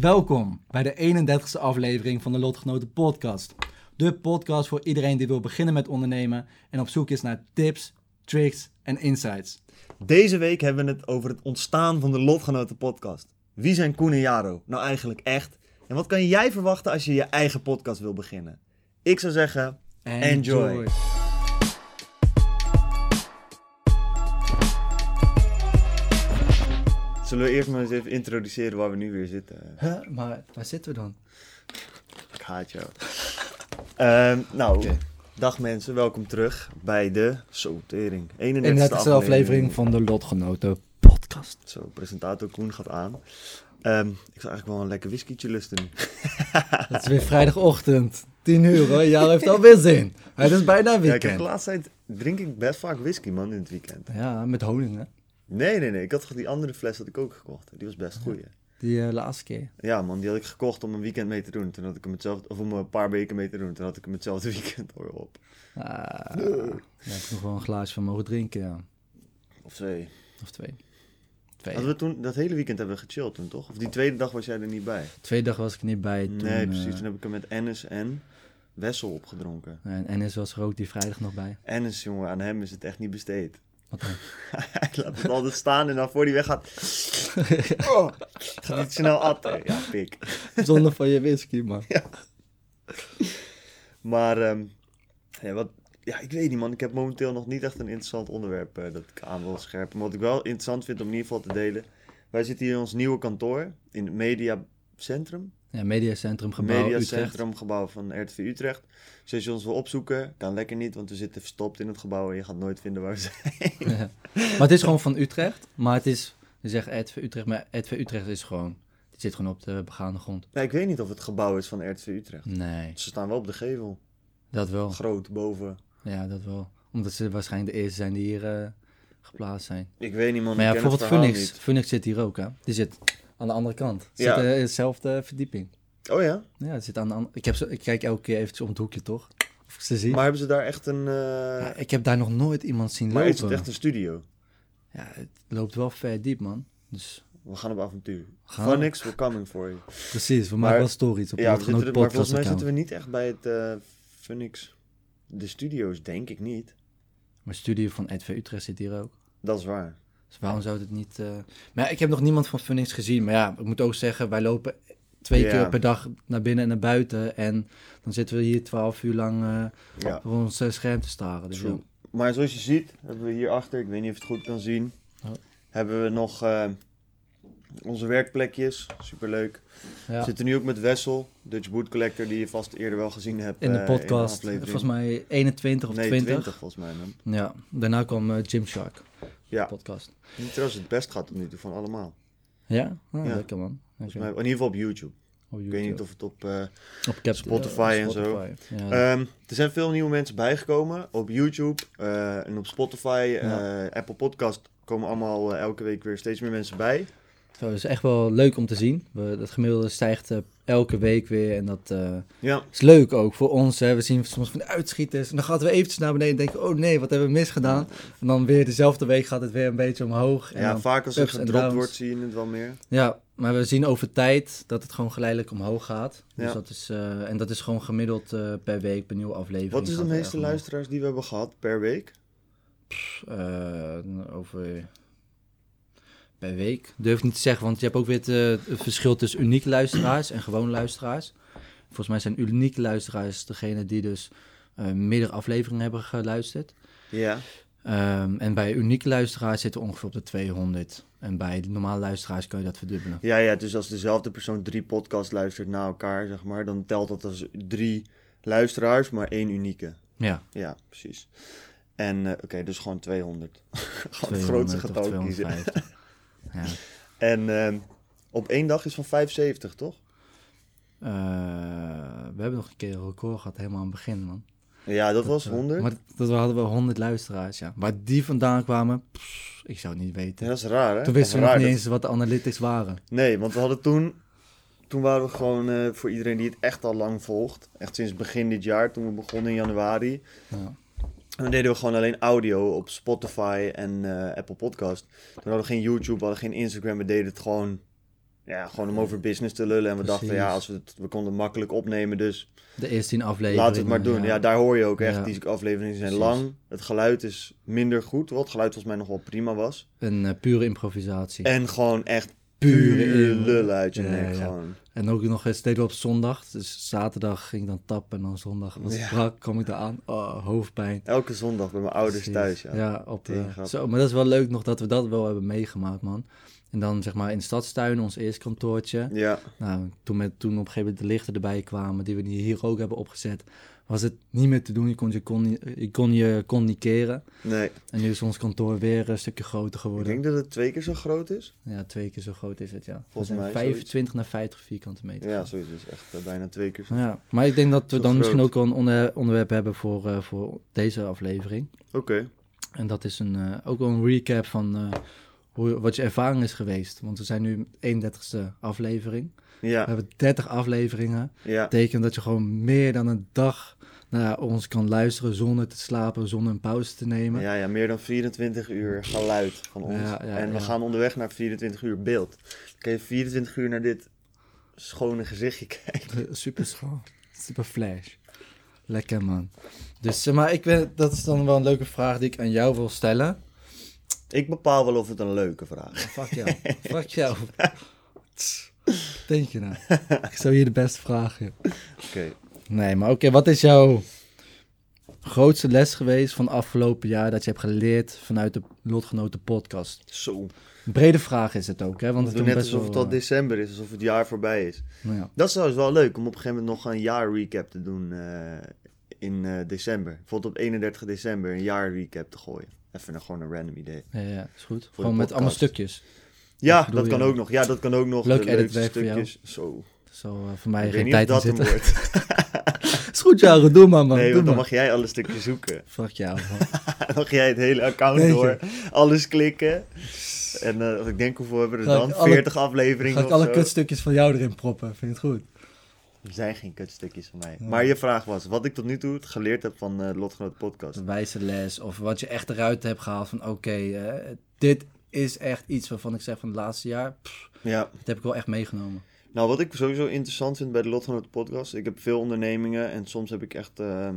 Welkom bij de 31ste aflevering van de Lotgenoten Podcast. De podcast voor iedereen die wil beginnen met ondernemen en op zoek is naar tips, tricks en insights. Deze week hebben we het over het ontstaan van de Lotgenoten podcast. Wie zijn Koen en Jaro nou eigenlijk echt? En wat kan jij verwachten als je je eigen podcast wil beginnen? Ik zou zeggen, enjoy. Zullen we eerst maar eens even introduceren waar we nu weer zitten? Huh? Maar waar zitten we dan? Ik haat jou. Ehm, nou, dag mensen, welkom terug bij de Sotering. 31ste 31ste aflevering van de Lotgenoten Podcast. Zo, presentator Koen gaat aan. Ehm, ik zou eigenlijk wel een lekker whiskietje lusten. Het is weer vrijdagochtend, 10 uur hoor. Jou heeft alweer zin. Het is bijna Ja, ik heb weekend. de laatste tijd drink ik best vaak whisky, man, in het weekend. Ja, met honing hè. Nee, nee, nee. Ik had gewoon die andere fles had ik ook gekocht. Die was best goed. Die eh, laatste keer. Ja, man, die had ik gekocht om een weekend mee te doen. Toen had ik hem hetzelfde, of om een paar weken mee te doen. Toen had ik hem hetzelfde weekend alweer op. Ah, heb ik nog wel een glaasje van mogen drinken, ja. Of twee. Of twee. Twee. Hadden we toen, dat hele weekend hebben we gechilled toen, toch? Of die tweede dag was jij er niet bij? Twee dagen was ik niet bij. Toen, nee, precies. eh, Toen heb ik hem met Ennis en Wessel opgedronken. en Ennis was er ook die vrijdag nog bij. Ennis, jongen, aan hem is het echt niet besteed. Hij laat het altijd staan en dan voor die weg gaat... Oh, gaat niet snel atten. Ja, pik. Zonder van je whisky, man. Maar, ehm, ja, wat, ja, ik weet niet, man. Ik heb momenteel nog niet echt een interessant onderwerp eh, dat ik aan wil scherpen. Maar wat ik wel interessant vind om in ieder geval te delen. Wij zitten hier in ons nieuwe kantoor in het Mediacentrum. Ja, Mediacentrum gebouw Utrecht. Mediacentrum gebouw van RTV Utrecht. Dus als je ons wil opzoeken, kan lekker niet, want we zitten verstopt in het gebouw en je gaat nooit vinden waar we zijn. Ja. Maar het is gewoon van Utrecht. Maar het is, je zegt RTV Utrecht, maar RTV Utrecht is gewoon, die zit gewoon op de begaande grond. Nee, ik weet niet of het gebouw is van RTV Utrecht. Nee, Ze staan wel op de gevel. dat wel. Groot, boven. Ja, dat wel. Omdat ze waarschijnlijk de eerste zijn die hier eh, geplaatst zijn. Ik weet niet, man. Maar ja, het bijvoorbeeld Phoenix. niet. Phoenix zit hier ook, hè. Die zit aan de andere kant. Zit Ja. eh, in dezelfde verdieping. Oh ja? Ja, het zit aan de andere... Ik, heb ze, ik kijk elke keer eventjes om het hoekje, toch? Of ik ze zie. Maar hebben ze daar echt een... eh, Ja, ik heb daar nog nooit iemand zien maar lopen. is het echt een studio? Ja, het loopt wel ver diep, man. Dus We gaan op avontuur. Gaan. Phoenix, we're coming for you. precies, we Maar- maken wel stories op ja, we zitten, er- maar volgens mij zitten we niet echt bij het eh Phoenix. De studio's, denk ik niet. Maar studio van RTV Utrecht zit hier ook. Dat is waar. Dus waarom zou het niet... eh, Maar ja, ik heb nog niemand van Phoenix gezien. Maar ja, ik moet ook zeggen, wij lopen twee Ja. keer per dag naar binnen en naar buiten. En dan zitten we hier twaalf uur lang eh Ja, voor ons eh, scherm te staren. Dus ja. Maar zoals je ziet, hebben we hierachter, ik weet niet of je het goed kan zien, Oh. hebben we nog onze werkplekjes. Superleuk. Ja. We zitten nu ook met Wessel, Dutch Boot Collector, die je vast eerder wel gezien hebt. In de podcast, aflevering. volgens mij 21 of nee, 20. 20 volgens mij, man. Ja, daarna kwam eh, Gymshark, Ja, podcast. die trouwens het best gaat tot nu toe van allemaal. Ja? Ah, Ja. lekker man. Oké. mij, in ieder geval op YouTube. Op Ik weet YouTube. niet of het op... eh, Op Cap- Spotify eh, en zo. Ja. Ehm, er zijn veel nieuwe mensen bijgekomen op YouTube eh, en op Spotify, Ja. eh, Apple Podcast komen allemaal eh, elke week weer steeds meer mensen bij. Zo, dat is echt wel leuk om te zien. We, dat gemiddelde stijgt eh, elke week weer en dat eh, Ja, is leuk ook voor ons. Hè. We zien soms van de uitschieters en dan gaan we eventjes naar beneden en denken, oh nee, wat hebben we misgedaan? En dan weer dezelfde week gaat het weer een beetje omhoog. En ja vaak als en gedropt wordt zie je het wel meer. ja, maar we zien over tijd dat het gewoon geleidelijk omhoog gaat. Dus Ja. dat is, eh, en dat is gewoon gemiddeld eh, per week, per nieuwe aflevering. Wat is de het meeste luisteraars die we hebben gehad per week? Eh, over per week. Durf ik niet te zeggen, want je hebt ook weer het, eh, het verschil tussen unieke luisteraars en gewone luisteraars. Volgens mij zijn unieke luisteraars degene die dus eh, meerdere afleveringen hebben geluisterd. Ja, Ehm, en bij unieke luisteraars zitten we ongeveer op de 200. En bij de normale luisteraars kan je dat verdubbelen. ja, ja, dus als dezelfde persoon drie podcasts luistert na elkaar, zeg maar, dan telt dat als drie luisteraars, maar één unieke. Ja, Ja, precies. En eh, oké, dus gewoon 200. gewoon het 200 grootste getal kiezen. 250. Ja. En ehm, op één dag is van 75, toch? Eh, we hebben nog een keer een record gehad, helemaal aan het begin, man. Ja, dat was eh, 100. Maar dat, hadden we 100 luisteraars, ja. Waar die vandaan kwamen, pff, ik zou het niet weten. Ja, dat is raar, hè? Toen wisten we nog niet dat- eens wat de analytics waren. Nee, want we hadden toen... Toen waren we gewoon, eh, voor iedereen die het echt al lang volgt... Echt sinds begin dit jaar, toen we begonnen in januari... Ja. Dan deden we gewoon alleen audio op Spotify en eh, Apple Podcast. Toen hadden we geen YouTube, we hadden geen Instagram. We deden het gewoon, ja, gewoon om over business te lullen. En we dachten, ja, als we, het, we konden het makkelijk opnemen, dus De eerste tien afleveringen. laten we het maar doen. Ja. daar hoor je ook echt. Ja. Die afleveringen zijn Precies. lang. Het geluid is minder goed, wat geluid volgens mij nog wel prima was. Een eh, pure improvisatie. En gewoon echt Pure lullen uit je nek. Gewoon. En ook nog eens deden we op zondag. Dus zaterdag ging ik dan tappen en dan zondag was Ja. brak, kwam ik eraan. Oh, hoofdpijn. Elke zondag bij mijn ouders Precies. thuis, ja. Ja, op, eh, zo, maar dat is wel leuk nog dat we dat wel hebben meegemaakt, man. En dan zeg maar in Stadstuin, ons eerste kantoortje. Ja, Nou, toen, met, toen op een gegeven moment de lichten erbij kwamen, die we hier ook hebben opgezet, was het niet meer te doen. Je kon je, kon, je, kon je communiceren. nee. En nu is ons kantoor weer een stukje groter Ik geworden. denk dat het twee keer zo groot is. Ja, twee keer zo groot is het, ja. Volgens We mij 25 naar 50 vierkante meter. Ja, zoiets is echt eh, bijna twee keer zo. Ja, maar ik denk dat we dan misschien ook wel een onder- onderwerp hebben voor, eh, voor deze aflevering. Oké. En dat is een, eh, ook wel een recap van hoe, wat je ervaring is geweest. Want we zijn nu 31ste aflevering. We Ja, hebben 30 afleveringen. ja. Dat betekent dat je gewoon meer dan een dag naar ons kan luisteren zonder te slapen, zonder een pauze te nemen. Ja, ja, meer dan 24 uur geluid van ons. Ja, ja, en we gaan onderweg naar 24 uur beeld. Dan kan je 24 uur naar dit schone gezichtje kijken. Super schoon. Super flash. Lekker man. Dus eh, maar ik weet, dat is dan wel een leuke vraag die ik aan jou wil stellen. Ik bepaal wel of het een leuke vraag is. Fuck jou. Fuck jou. Denk je nou? Ik zou hier de beste vragen. Oké. Nee, maar oké, wat is jouw grootste les geweest van afgelopen jaar dat je hebt geleerd vanuit de Lotgenoten podcast? Zo. Een brede vraag is het ook, hè? Want het doen is net alsof het al december is, alsof het jaar voorbij is. eh, nou ja. Dat is trouwens wel leuk om op een gegeven moment nog een jaar recap te doen eh, in eh, december. Bijvoorbeeld op 31 december een jaar recap te gooien. Even een, gewoon een random idee. Ja, ja, is goed. Gewoon met allemaal stukjes. Ja, dat kan ook nog. Ja, dat kan ook nog. Leuk voor jou. stukjes. Zo. Zo uh, voor mij Ik geen tijd in zitten. wordt. is goed, Jaren. Doe maar, man. Nee, doe want dan mag jij alle stukjes zoeken. Fuck jou, man. Dan mag jij het hele account door, alles klikken. En eh, ik denk hoeveel hebben we er dan? ik alle- 40 afleveringen Ga ik alle zo. kutstukjes van jou erin proppen? Vind je het goed? Er zijn geen kutstukjes van mij. Ja. Maar je vraag was, wat ik tot nu toe geleerd heb van eh Lotgenoot Podcast. Een wijze les. Of wat je echt eruit hebt gehaald van... Oké, eh, dit is echt iets waarvan ik zeg van het laatste jaar... pff, Ja, dat heb ik wel echt meegenomen. Nou wat ik sowieso interessant vind bij de Lotgenoot Podcast. Ik heb veel ondernemingen en soms heb ik echt ehm,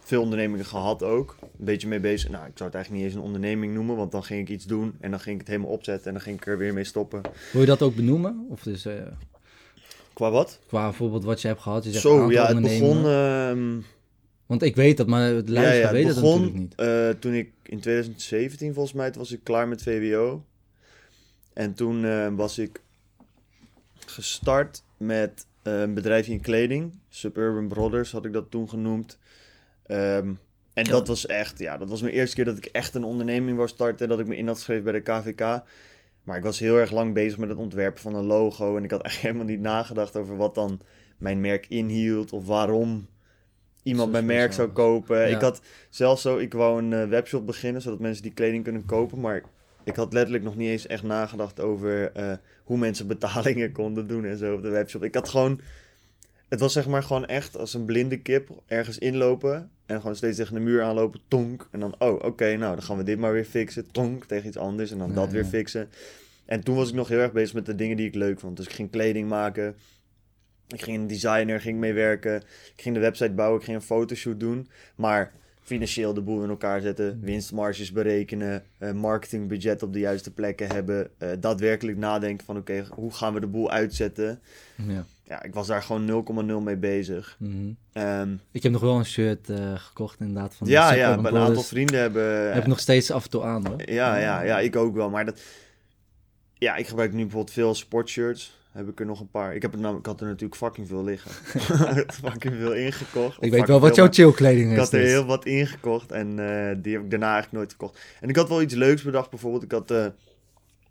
veel ondernemingen gehad ook. Een beetje mee bezig. Nou, ik zou het eigenlijk niet eens een onderneming noemen, want dan ging ik iets doen en dan ging ik het helemaal opzetten en dan ging ik er weer mee stoppen. Wil je dat ook benoemen? Of dus, eh, Qua wat? qua bijvoorbeeld wat je hebt gehad? Je zegt Zo, ja, het begon... ehm, Want ik weet dat, maar het luisteren ja, ja, weet het het begon natuurlijk niet. eh, toen ik in 2017 volgens mij, toen was ik klaar met VWO. En toen eh, was ik gestart met eh, een bedrijfje in kleding. Suburban Brothers had ik dat toen genoemd. Ehm, en Ja. dat was echt, ja, dat was mijn eerste keer dat ik echt een onderneming wou starten. Dat ik me in had geschreven bij de KVK. Maar ik was heel erg lang bezig met het ontwerpen van een logo. En ik had echt helemaal niet nagedacht over wat dan mijn merk inhield. Of waarom iemand mijn merk zou kopen. Ja. Ik had zelfs zo, ik wou een eh, webshop beginnen, zodat mensen die kleding kunnen kopen. Maar ik had letterlijk nog niet eens echt nagedacht over eh, hoe mensen betalingen konden doen en zo op de webshop. Ik had gewoon, het was zeg maar gewoon echt als een blinde kip ergens inlopen. En gewoon steeds tegen de muur aanlopen, tonk. En dan, oh, oké, nou, dan gaan we dit maar weer fixen. Tonk, tegen iets anders. En dan dat weer ja. fixen. En toen was ik nog heel erg bezig met de dingen die ik leuk vond. Dus ik ging kleding maken. Ik ging een designer, ging mee werken. Ik ging de website bouwen, ik ging een fotoshoot doen. Maar financieel de boel in elkaar zetten, winstmarges berekenen, eh, marketingbudget op de juiste plekken hebben, eh, daadwerkelijk nadenken van oké, hoe gaan we de boel uitzetten? Ja. Ja, ik was daar gewoon 0,0 mee bezig. Mhm. Ehm, Ik heb nog wel een shirt eh, gekocht inderdaad. Van ja, ja, een Brothers. aantal vrienden hebben... Heb ik nog steeds af en toe aan hoor. Ja, ja, ja, ik ook wel. Maar dat... Ja, ik gebruik nu bijvoorbeeld veel sportshirts. Heb ik er nog een paar. Ik, heb er namelijk, ik had er natuurlijk fucking veel liggen. fucking veel ingekocht. Ik weet wel wat jouw chillkleding Ik is. had er dus. heel wat ingekocht en eh, die heb ik daarna eigenlijk nooit verkocht. En ik had wel iets leuks bedacht bijvoorbeeld. Ik had, eh,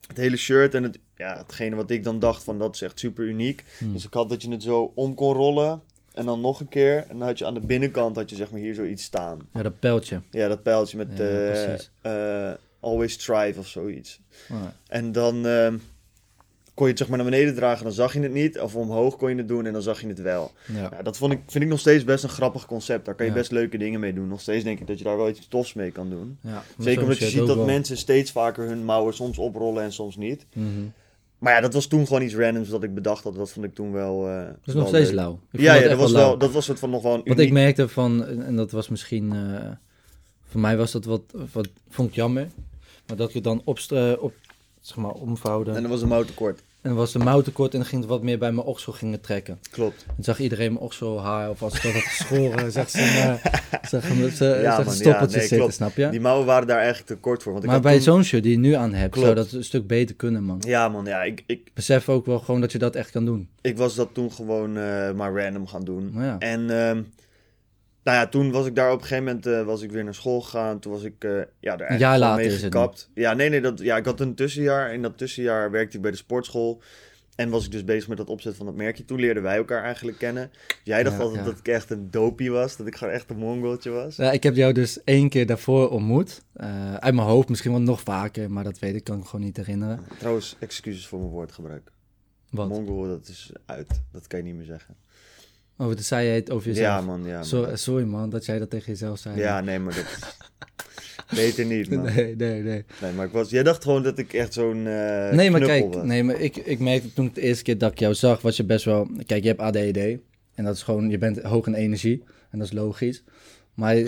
het hele shirt en het, ja, hetgene wat ik dan dacht van dat is echt super uniek. Hmm. Dus ik had dat je het zo om kon rollen en dan nog een keer. En dan had je aan de binnenkant had je zeg maar hier zoiets staan. Ja, dat pijltje. Ja, dat pijltje met Ja, eh, Always Strive of zoiets. En dan ehm, kon je het zeg maar naar beneden dragen, dan zag je het niet. Of omhoog kon je het doen en dan zag je het wel. Ja. Ja, dat vond ik, vind ik nog steeds best een grappig concept. Daar kan je Ja. best leuke dingen mee doen. Nog steeds denk ik dat je daar wel iets tofs mee kan doen. Ja, Zeker omdat je ziet dat wel. mensen steeds vaker hun mouwen soms oprollen en soms niet. Mhm. Maar ja, dat was toen gewoon iets randoms dat ik bedacht had. Dat vond ik toen wel. eh, Dat is nog steeds leuk. lauw. Ik Ja, dat, was wel, dat was soort van nog wel een Wat uniek... ik merkte van, en dat was misschien, eh, voor mij was dat wat, wat, vond ik jammer. Maar dat ik het dan opst, eh, op, zeg maar, omvouwde. En En dan was een mouw tekort. dan was de mouw te kort en dan ging het wat meer bij mijn oksel gingen trekken. Klopt. Dan zag iedereen mijn okselhaar of als ik dat had geschoren, zag ze zag ze Ja, zag man, ze ja, stoppeltjes nee, zitten, klopt. snap je? Die mouwen waren daar eigenlijk te kort voor. Want ik maar bij toen- zo'n shirt die je nu aan hebt, Klopt. zou dat een stuk beter kunnen, man. Ja, man, ja. Ik, ik, Besef ook wel gewoon dat je dat echt kan doen. ik was dat toen gewoon eh, maar random gaan doen. Ja. En ehm, nou ja, toen was ik daar op een gegeven moment eh, was ik weer naar school gegaan. Toen was ik eh, ja, er eigenlijk later mee gekapt. Ja, nee, nee, dat, ja, ik had een tussenjaar. In dat tussenjaar werkte ik bij de sportschool. En was ik dus bezig met het opzetten van dat merkje. Toen leerden wij elkaar eigenlijk kennen. Jij dacht Ja, altijd ja. dat ik echt een dopie was. Dat ik gewoon echt een mongoltje was. Ja, ik heb jou dus één keer daarvoor ontmoet. Eh, uit mijn hoofd, misschien wel nog vaker, maar dat weet ik, kan ik gewoon niet herinneren. Trouwens, excuses voor mijn woordgebruik. Wat? Mongol, dat is uit. Dat kan je niet meer zeggen. Oh, dat zei jij het over jezelf? Ja, man. Ja, sorry man, dat jij dat tegen jezelf zei. ja, nee, maar dat is... Beter niet, man. Nee, nee, nee. Nee, maar ik was... Jij dacht gewoon dat ik echt zo'n eh nee, maar kijk, was. nee, maar ik, ik merkte toen ik de eerste keer dat ik jou zag, was je best wel... Kijk, je hebt ADD. En dat is gewoon, je bent hoog in energie. En dat is logisch. Maar eh,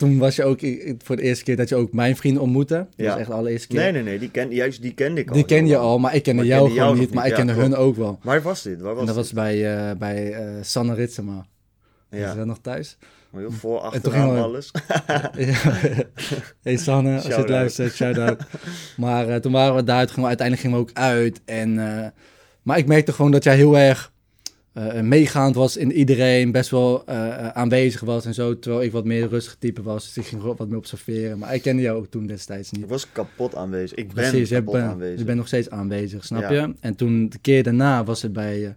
toen was je ook voor de eerste keer dat je ook mijn vrienden ontmoette. Dat Ja. was echt de allereerste keer. Nee, nee, nee, die ken, juist die kende ik al. Die ken je al, maar ik kende Maar jou kende gewoon niet. Maar ik kende hun ook wel. Waar was dit? Waar was en dat was bij, eh, bij eh, Sanne Ritsema. Is Ja, dat nog thuis? maar heel voor, achteraan, we- alles. Hey Sanne, als je het luistert, shout-out. Maar eh, toen waren we daar, toen gingen we, uiteindelijk gingen we ook uit. En, maar ik merkte gewoon dat jij heel erg eh, meegaand was in iedereen, best wel eh, eh, aanwezig was en zo. Terwijl ik wat meer rustig type was, dus ik ging wat meer observeren. Maar ik kende jou ook toen destijds niet. Ik was kapot aanwezig. Ik ben Precies, kapot aanwezig. je bent nog steeds aanwezig, snap Ja. je? En toen, de keer daarna, was het bij eh,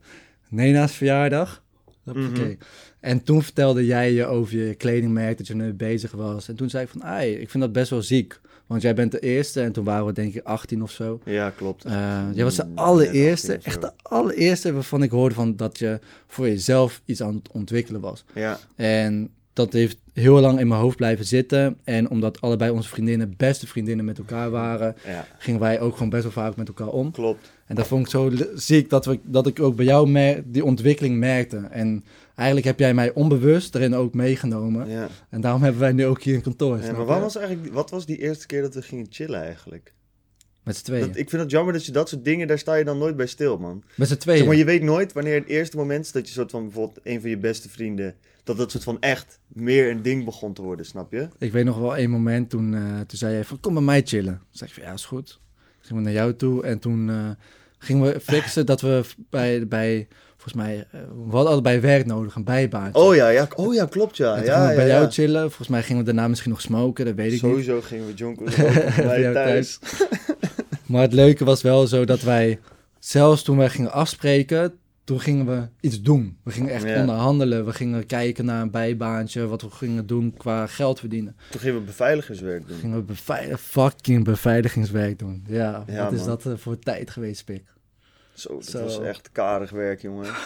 Nena's verjaardag. Mhm. En toen vertelde jij je over je kledingmerk, dat je ermee bezig was. En toen zei ik van, ai, ik vind dat best wel ziek. Want jij bent de eerste en toen waren we denk ik 18 of zo. Ja, klopt. Eh, jij was de Mm, allereerste, net 18 echt de allereerste waarvan ik hoorde van dat je voor jezelf iets aan het ontwikkelen was. Ja, En dat heeft heel lang in mijn hoofd blijven zitten. En omdat allebei onze vriendinnen beste vriendinnen met elkaar waren, ja, gingen wij ook gewoon best wel vaak met elkaar om. klopt. En dat vond ik zo ziek dat, we, dat ik ook bij jou die ontwikkeling merkte. En eigenlijk heb jij mij onbewust erin ook meegenomen. Ja. En daarom hebben wij nu ook hier een kantoor. Ja, maar wat was, eigenlijk, wat was die eerste keer dat we gingen chillen eigenlijk? Met z'n tweeën. Dat, ik vind het jammer dat je dat soort dingen, daar sta je dan nooit bij stil, man. Met z'n tweeën. Zeg maar, je weet nooit wanneer het eerste moment is dat je soort van bijvoorbeeld een van je beste vrienden, dat dat soort van echt meer een ding begon te worden, snap je? Ik weet nog wel één moment toen, eh, toen zei jij van kom bij mij chillen. Toen zei ik van ja, is goed. Toen gingen we naar jou toe en toen eh, gingen we fixen dat we bij, bij volgens mij, eh, we hadden allebei werk nodig, een bijbaantje. Oh ja, ja, oh ja klopt ja. en ja, bij ja. jou chillen. Volgens mij gingen we daarna misschien nog smoken, dat weet ik niet. Sowieso gingen we jonko bij thuis. Maar het leuke was wel zo dat wij, zelfs toen wij gingen afspreken, toen gingen we iets doen. We gingen echt onderhandelen. We gingen kijken naar een bijbaantje, wat we gingen doen qua geld verdienen. Toen gingen we beveiligerswerk doen. Gingen we beveilig, fucking beveiligingswerk doen. Ja, Ja, wat is dat eh, voor tijd geweest, Pik? Zo, dat Zo. was echt karig werk, jongen.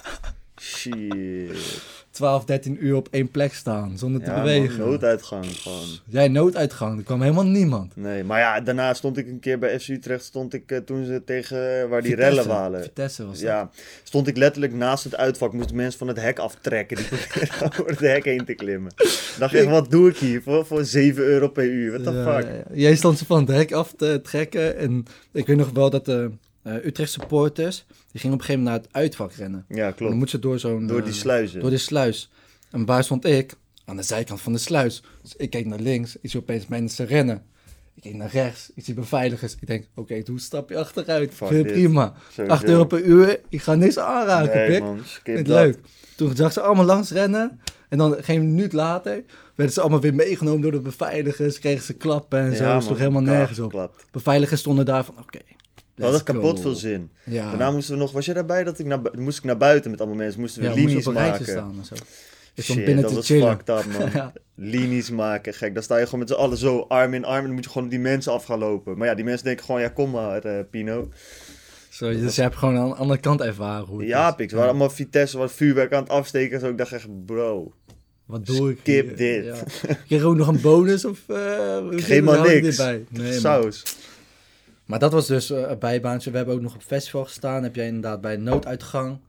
Shit. 12, 13 uur op één plek staan, zonder te Ja, man, bewegen. nooduitgang gewoon. Jij nooduitgang, er kwam helemaal niemand. Nee, maar ja, daarna stond ik een keer bij FC Utrecht, stond ik eh, toen ze tegen eh, waar die Vitesse. rellen waren. Vitesse was dat. Ja, stond ik letterlijk naast het uitvak, moesten mensen van het hek aftrekken. Die over het hek heen te klimmen. Dacht echt, wat doe ik hier voor, voor 7 euro per uur? What the Ja, fuck? Jij stond ze van het hek af te trekken. En ik weet nog wel dat de eh Utrecht supporters, die gingen op een gegeven moment naar het uitvak rennen. Ja, En klopt. dan moet ze door zo'n... Door eh, die sluizen. Door die sluis. En waar stond ik? Aan de zijkant van de sluis. Dus ik keek naar links, ik zie opeens mensen rennen. Ik keek naar rechts, ik zie beveiligers. Ik denk, oké, doe een stapje achteruit. Fuck dit. prima. Sowieso. 8 euro per uur, ik ga niks aanraken, Nee, pik. man, het dat. leuk. Toen zag ze allemaal langs rennen. En dan geen minuut later werden ze allemaal weer meegenomen door de beveiligers. Kregen ze klappen en zo. Ja, man, sloeg helemaal nergens op. Beveiligers stonden daar van, oké, We hadden Let's kapot go. veel zin. Ja. Daarna moesten we nog, was jij daarbij dat ik naar, moest ik naar buiten met allemaal mensen, moesten we ja, linies maken. staan en zo. Stond Shit, binnen dat te was chillen. fucked up, man. Ja. Linies maken, gek. Dan sta je gewoon met z'n allen zo arm in arm en dan moet je gewoon die mensen af gaan lopen. Maar ja, die mensen denken gewoon, ja kom maar eh, Pino. Zo, dus je hebt gewoon aan de andere kant ervaren hoe Ja, we waren allemaal Vitesse, wat vuurwerk aan het afsteken en zo. Ik dacht echt, bro, Wat doe ik skip hier? dit. Ja. Kreeg ook nog een bonus of... zit Geen maar niks. dit bij? Nee, man. saus. Maar dat was dus eh, een bijbaantje. We hebben ook nog op festival gestaan. Heb jij inderdaad bij een nooduitgang.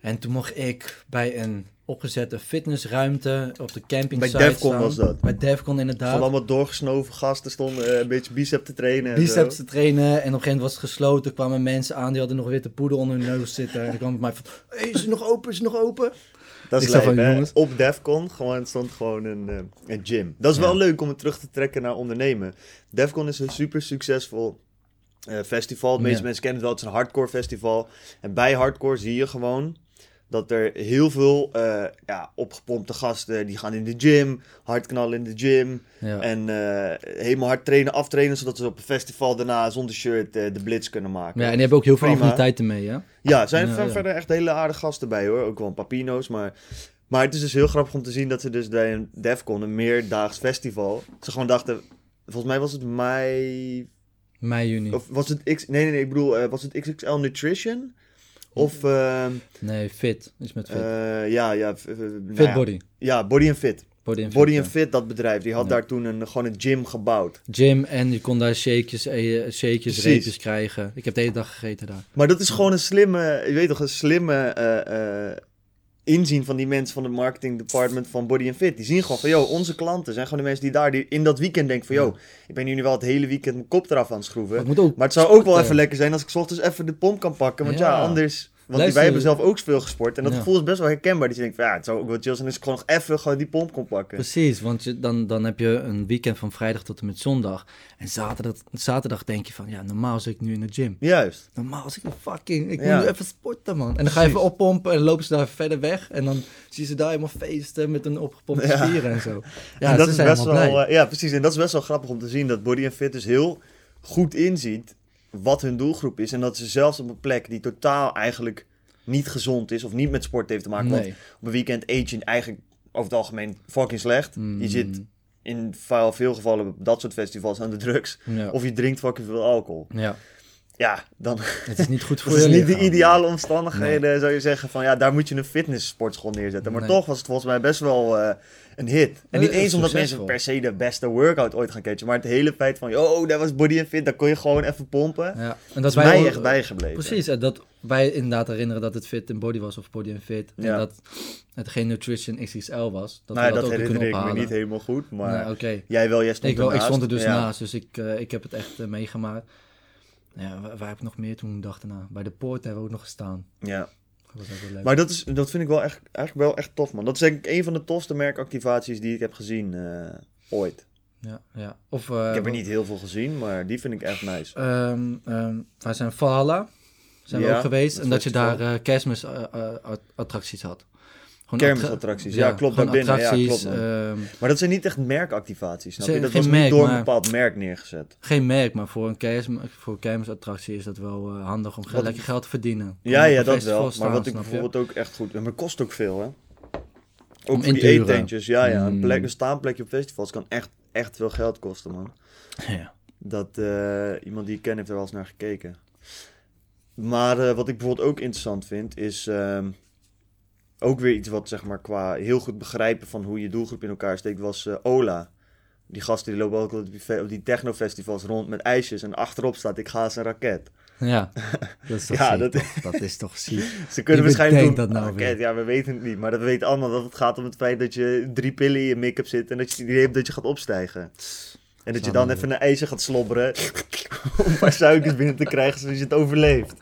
En toen mocht ik bij een opgezette fitnessruimte op de camping Bij Defcon was dat. Bij Defcon Van inderdaad. allemaal doorgesnoven gasten stonden eh, een beetje bicep te trainen en Biceps zo. te trainen. En op een gegeven moment was het gesloten. kwamen mensen aan die hadden nog witte poeder onder hun neus zitten. En dan kwam bij mij van, hey, is het nog open? Is het nog open? Dat is hè? jongens. Op Defcon gewoon, stond gewoon een, eh, een gym. Dat is wel leuk om het terug te trekken naar ondernemen. Defcon is een super succesvol eh, festival. De meeste mensen kennen het wel, het is een hardcore festival. En bij hardcore zie je gewoon dat er heel veel eh, ja, opgepompte gasten, die gaan in de gym, hard knallen in de gym. Ja. En eh, helemaal hard trainen, aftrainen, zodat ze op een festival daarna zonder shirt eh, de blitz kunnen maken. ja, en die hebben ook heel veel affiniteiten mee, hè? Ja, er zijn Ja, ver- ja. verder echt hele aardige gasten bij hoor. Ook wel een papino's. Maar, maar het is dus heel grappig om te zien dat ze dus bij een Defcon, een meerdaags festival, ze gewoon dachten, volgens mij was het mei, Mei, juni. of was het X, nee nee nee, ik bedoel, was het XXL Nutrition? Of, ehm, Nee, fit. Is met fit. eh, ja, ja, v- nou fit body. Ja, Body and Fit. Body and Body fit, and ja. Fit, dat bedrijf, die had Ja. daar toen een, gewoon een gym gebouwd. Gym en je kon daar shakejes, eh, shakejes reepjes krijgen. Ik heb de hele dag gegeten daar. Maar dat is gewoon een slimme, je weet toch, een slimme eh, eh, inzien van die mensen van het marketing department van Body and Fit. Die zien gewoon van, yo, onze klanten zijn gewoon de mensen die daar die in dat weekend denken van, yo, ik ben hier nu wel het hele weekend mijn kop eraf aan het schroeven. Maar het Maar zou ook wel even lekker zijn als ik 's ochtends even de pomp kan pakken. Want ja, Ja. anders... Want Luister- wij hebben zelf ook veel gesport. En dat Ja. gevoel is best wel herkenbaar. Dat je denkt van ja, het zou ook wel chill zijn als ik gewoon nog even gewoon die pomp kon pakken. Precies, want je, dan, dan heb je een weekend van vrijdag tot en met zondag. En zaterdag, zaterdag denk je van, ja, normaal zit ik nu in de gym. Juist. Normaal zit ik fucking, ik Ja. moet nu even sporten, man. En dan ga je even oppompen en lopen ze daar verder weg. En dan zie je ze daar helemaal feesten met een opgepompte Ja. spieren en zo. Ja, en dat is best wel, eh, ja, precies. En dat is best wel grappig om te zien dat Body and Fit dus heel goed inziet wat hun doelgroep is. En dat ze zelfs op een plek die totaal eigenlijk niet gezond is of niet met sport heeft te maken. Want op een weekend eet je eigenlijk over het algemeen fucking slecht. Mm, Je zit in veel veel gevallen op dat soort festivals aan de drugs. ja. Of je drinkt fucking veel alcohol. ja, Ja, dan het is niet goed voor dat is je niet de ideale omstandigheden, zou je zeggen. Van ja, daar moet je een fitnesssportschool neerzetten. Maar Nee. toch was het volgens mij best wel eh, een hit. En niet het is eens omdat mensen per se de beste workout ooit gaan catchen. Maar het hele feit van, oh, dat was body and fit, daar kon je gewoon even pompen. Ja, en Dat dat is wij mij echt bijgebleven. Precies, en dat wij inderdaad herinneren dat het fit in body was of body and fit. Ja. En dat het geen nutrition XXL was. Dat nou, we dat, dat, ook herinner ik me niet helemaal goed. Maar jij wel, jij stond Ik, wel, ik stond er dus Ja. naast, dus ik, eh, ik heb het echt eh, meegemaakt. Ja, waar, waar heb ik nog meer toen dag daarna? Bij de poort hebben we ook nog gestaan. Ja. Dat. Maar dat, is, dat vind ik wel echt, eigenlijk wel echt tof, man. Dat is denk ik een van de tofste merkactivaties die ik heb gezien eh, ooit. ja, ja. Of, eh, ik heb er niet heel veel gezien, maar die vind ik echt nice. ehm ehm, wij zijn Valhalla, zijn we ook geweest. dat En dat je daar eh kermisattracties had. Kermisattracties, ja, klopt, gewoon daarbinnen, ja, klopt, ehm, Maar dat zijn niet echt merkactivaties, snap je? Dat geen was merk, niet door maar- een bepaald merk neergezet. geen merk, maar voor een, kermis, voor een kermisattractie is dat wel eh, handig om Wat- lekker geld te verdienen. Ja, ja, dat wel. Maar wat ik je? bijvoorbeeld ook echt goed... Maar het kost ook veel, hè? Ook Om voor die eetentjes. Ja, ja. Een, Mm. plek, een staanplekje op festivals kan echt, echt veel geld kosten, man. Ja. Dat eh, iemand die ik ken heeft er wel eens naar gekeken. Maar eh, wat ik bijvoorbeeld ook interessant vind, is ehm, ook weer iets wat zeg maar qua heel goed begrijpen van hoe je doelgroep in elkaar steekt, was eh, Ola. Die gasten die lopen ook op die, technofestivals rond met ijsjes en achterop staat ik ga als een raket. Ja, dat is toch Ja, ziek, dat- dat is toch ziek. Ze kunnen waarschijnlijk doen, dat nou raket, weer? ja we weten het niet, maar dat weten allemaal dat het gaat om het feit dat je drie pillen in je make-up zit en dat je het idee hebt dat je gaat opstijgen. En dat je dan even een ijsje gaat slobberen om een paar suikers binnen te krijgen zodat je het overleeft.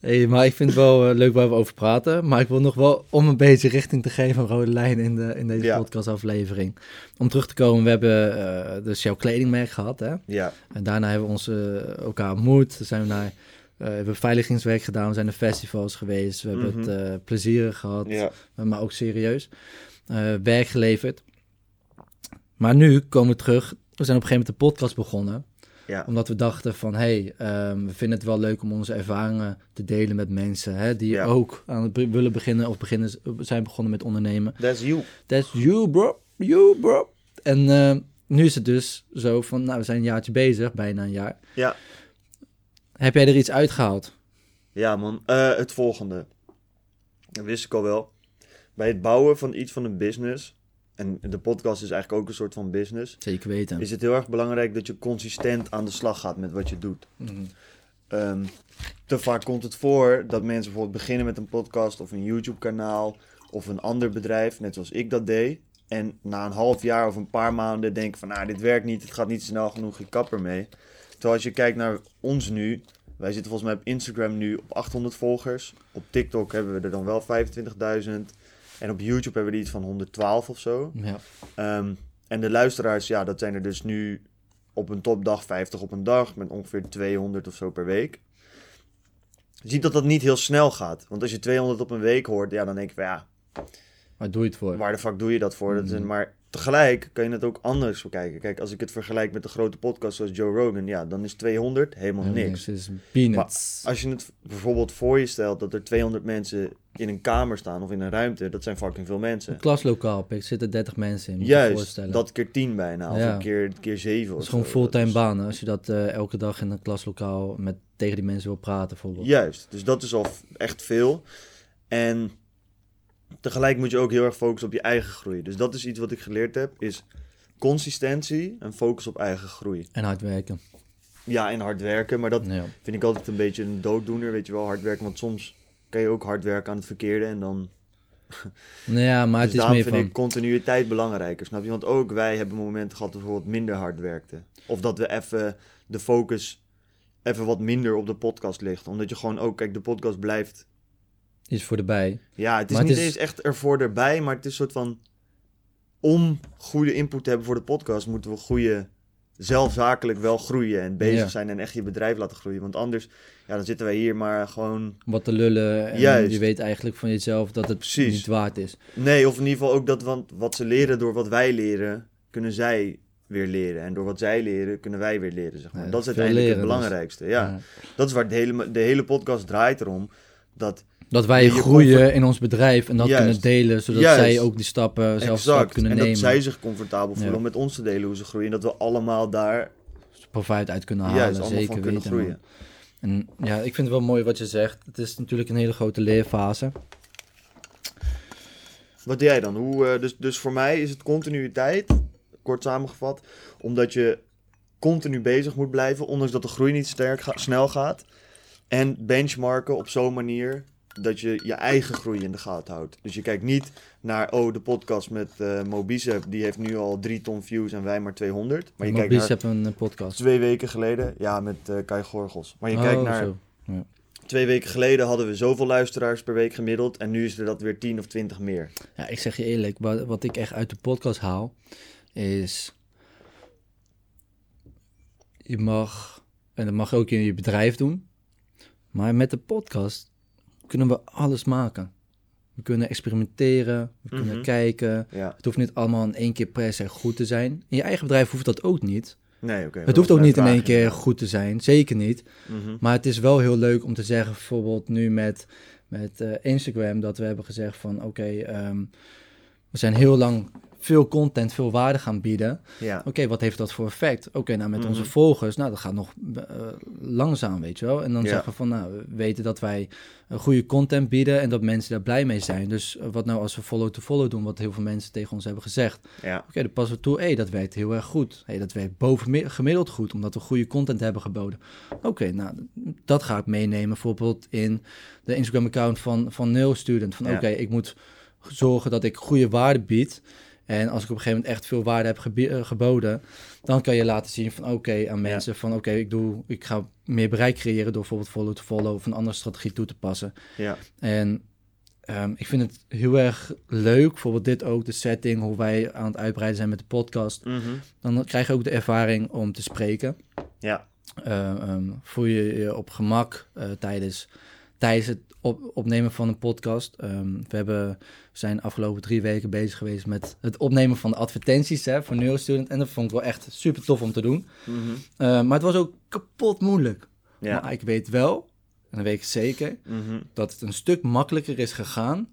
Hey, maar ik vind het wel eh, leuk waar we over praten. Maar ik wil nog wel, om een beetje richting te geven, een rode lijn in, de, in deze Ja. podcastaflevering. Om terug te komen, we hebben eh, dus jouw kledingmerk gehad, hè? Ja, En daarna hebben we ons eh, elkaar ontmoet. Zijn we naar, we hebben veiligingswerk gedaan, we zijn naar festivals geweest. We hebben Mhm. het eh plezierig gehad, ja. maar ook serieus. werk geleverd. Maar nu komen we terug, we zijn op een gegeven moment de podcast begonnen. Ja. Omdat we dachten van, hé, hey, ehm, we vinden het wel leuk om onze ervaringen te delen met mensen hè, die Ja. ook aan het be- willen beginnen of beginnen, zijn begonnen met ondernemen. That's you. That's you, bro. You, bro. En eh, nu is het dus zo van, nou, we zijn een jaartje bezig, bijna een jaar. Ja. Heb jij er iets uitgehaald? Ja, man. Eh, het volgende. Dat wist ik al wel. Bij het bouwen van iets van een business, en de podcast is eigenlijk ook een soort van business, Zeker weten. is het heel erg belangrijk dat je consistent aan de slag gaat met wat je doet. Mhm. Ehm, te vaak komt het voor dat mensen bijvoorbeeld beginnen met een podcast of een YouTube-kanaal of een ander bedrijf, net zoals ik dat deed. En na een half jaar of een paar maanden denken van, nou, dit werkt niet, het gaat niet snel genoeg, ik kap ermee. Terwijl als je kijkt naar ons nu, wij zitten volgens mij op Instagram nu op 800 volgers. Op TikTok hebben we er dan wel 25.000. En op YouTube hebben we iets van 112 of zo. Ja. Ehm, en de luisteraars, ja, dat zijn er dus nu op een topdag 50 op een dag, met ongeveer 200 of zo per week. Je ziet dat dat niet heel snel gaat. Want als je 200 op een week hoort, ja, dan denk je van ja, Waar doe je het voor? waar de fuck doe je dat voor? Dat is Mhm. maar tegelijk kan je het ook anders bekijken. Kijk, als ik het vergelijk met de grote podcast zoals Joe Rogan, ja, dan is 200 helemaal Ja, niks. Het is peanuts. Als je het bijvoorbeeld voor je stelt dat er 200 mensen in een kamer staan of in een ruimte, dat zijn fucking veel mensen. Een klaslokaal, pik, zitten 30 mensen in. Moet je Juist, voorstellen. dat keer 10 bijna, of Ja. een keer, keer 7 Dat is gewoon fulltime banen. Als je dat eh, elke dag in een klaslokaal met, tegen die mensen wil praten, bijvoorbeeld. Juist, dus dat is al echt veel. En tegelijk moet je ook heel erg focussen op je eigen groei. Dus dat is iets wat ik geleerd heb, is consistentie en focus op eigen groei. En hard werken. Ja, en hard werken, maar dat Ja. vind ik altijd een beetje een dooddoener, weet je wel, hard werken. Want soms kan je ook hard werken aan het verkeerde en dan... Nou ja, maar dus het is daarom meer vind van... ik continuïteit belangrijker, snap je? Want ook wij hebben momenten gehad dat we bijvoorbeeld minder hard werkten. Of dat we even de focus even wat minder op de podcast ligt. Omdat je gewoon ook, kijk, de podcast blijft Iets voor de bij. Ja, het is Maar het niet is- eens echt ervoor erbij, maar het is een soort van... Om goede input te hebben voor de podcast, moeten we goede... Zelfzakelijk wel groeien en bezig Ja. zijn en echt je bedrijf laten groeien. Want anders, ja, dan zitten wij hier maar gewoon... Wat te lullen. En Juist. je weet eigenlijk van jezelf dat het Precies. niet waard is. Nee, of in ieder geval ook dat, want wat ze leren door wat wij leren, kunnen zij weer leren. En door wat zij leren, kunnen wij weer leren, zeg maar. Ja, dat is uiteindelijk leren het dus. belangrijkste, ja. Ja. Dat is waar de hele, de hele podcast draait erom. Dat Dat wij groeien in ons bedrijf en dat Juist. kunnen delen, zodat Juist. zij ook die stappen zelf stap kunnen en nemen. dat zij zich comfortabel voelen om met ons te delen hoe ze groeien. En dat we allemaal daar profijt uit kunnen halen. juist zeker van kunnen weten, groeien. En ja, ik vind het wel mooi wat je zegt. Het is natuurlijk een hele grote leerfase. Wat doe jij dan? Hoe, eh, dus, dus voor mij is het continuïteit, kort samengevat, omdat je continu bezig moet blijven, ondanks dat de groei niet sterk ga- snel gaat. En benchmarken op zo'n manier dat je je eigen groei in de gaten houdt. Dus je kijkt niet naar, oh, de podcast met Mobicep, die heeft nu al 3 ton views en wij maar 200. Maar je kijkt naar een eh, podcast. twee weken geleden, ja, met eh Kai Gorgels. Maar je Oh, kijkt naar, zo. twee weken geleden hadden we zoveel luisteraars per week gemiddeld. En nu is er dat weer 10 of 20 meer. Ja, ik zeg je eerlijk, wat, wat ik echt uit de podcast haal, is... Je mag, en dat mag je ook in je bedrijf doen, maar met de podcast kunnen we alles maken. We kunnen experimenteren, we kunnen Mhm. kijken. Ja, Het hoeft niet allemaal in één keer per se goed te zijn. In je eigen bedrijf hoeft dat ook niet. nee. Het hoeft ook niet in één keer goed te zijn, zeker niet. Mhm. Maar het is wel heel leuk om te zeggen, bijvoorbeeld nu met, met eh, Instagram, dat we hebben gezegd van oké, ehm, we zijn heel lang veel content, veel waarde gaan bieden. Ja, Oké, wat heeft dat voor effect? Oké, nou met Mhm. onze volgers, nou dat gaat nog eh, langzaam, weet je wel. En dan Ja. zeggen we van, nou, we weten dat wij een goede content bieden en dat mensen daar blij mee zijn. Dus eh, wat nou als we follow-to-follow doen, wat heel veel mensen tegen ons hebben gezegd. ja, Oké, dan passen we toe. Hé, dat werkt heel erg goed. Hé, dat werkt boven mi- gemiddeld goed, omdat we goede content hebben geboden. Oké, nou, dat ga ik meenemen. Bijvoorbeeld in de Instagram-account van, van Nil Student. Van oké, ik moet zorgen dat ik goede waarde bied. En als ik op een gegeven moment echt veel waarde heb eh, geboden, dan kan je laten zien van oké aan mensen van oké, ik doe, ik ga meer bereik creëren door bijvoorbeeld follow to follow of een andere strategie toe te passen. ja, En ehm, ik vind het heel erg leuk, bijvoorbeeld dit ook, de setting, hoe wij aan het uitbreiden zijn met de podcast. Mhm. Dan krijg je ook de ervaring om te spreken. ja, Eh, ehm, voel je je op gemak eh, tijdens, tijdens het op, opnemen van een podcast. Ehm, we hebben, we zijn afgelopen drie weken bezig geweest met het opnemen van de advertenties hè, voor Neurostudent. En dat vond ik wel echt super tof om te doen. Mhm. Eh, maar het was ook kapot moeilijk. Ja. Maar ik weet wel, en dat weet ik zeker, Mhm. dat het een stuk makkelijker is gegaan.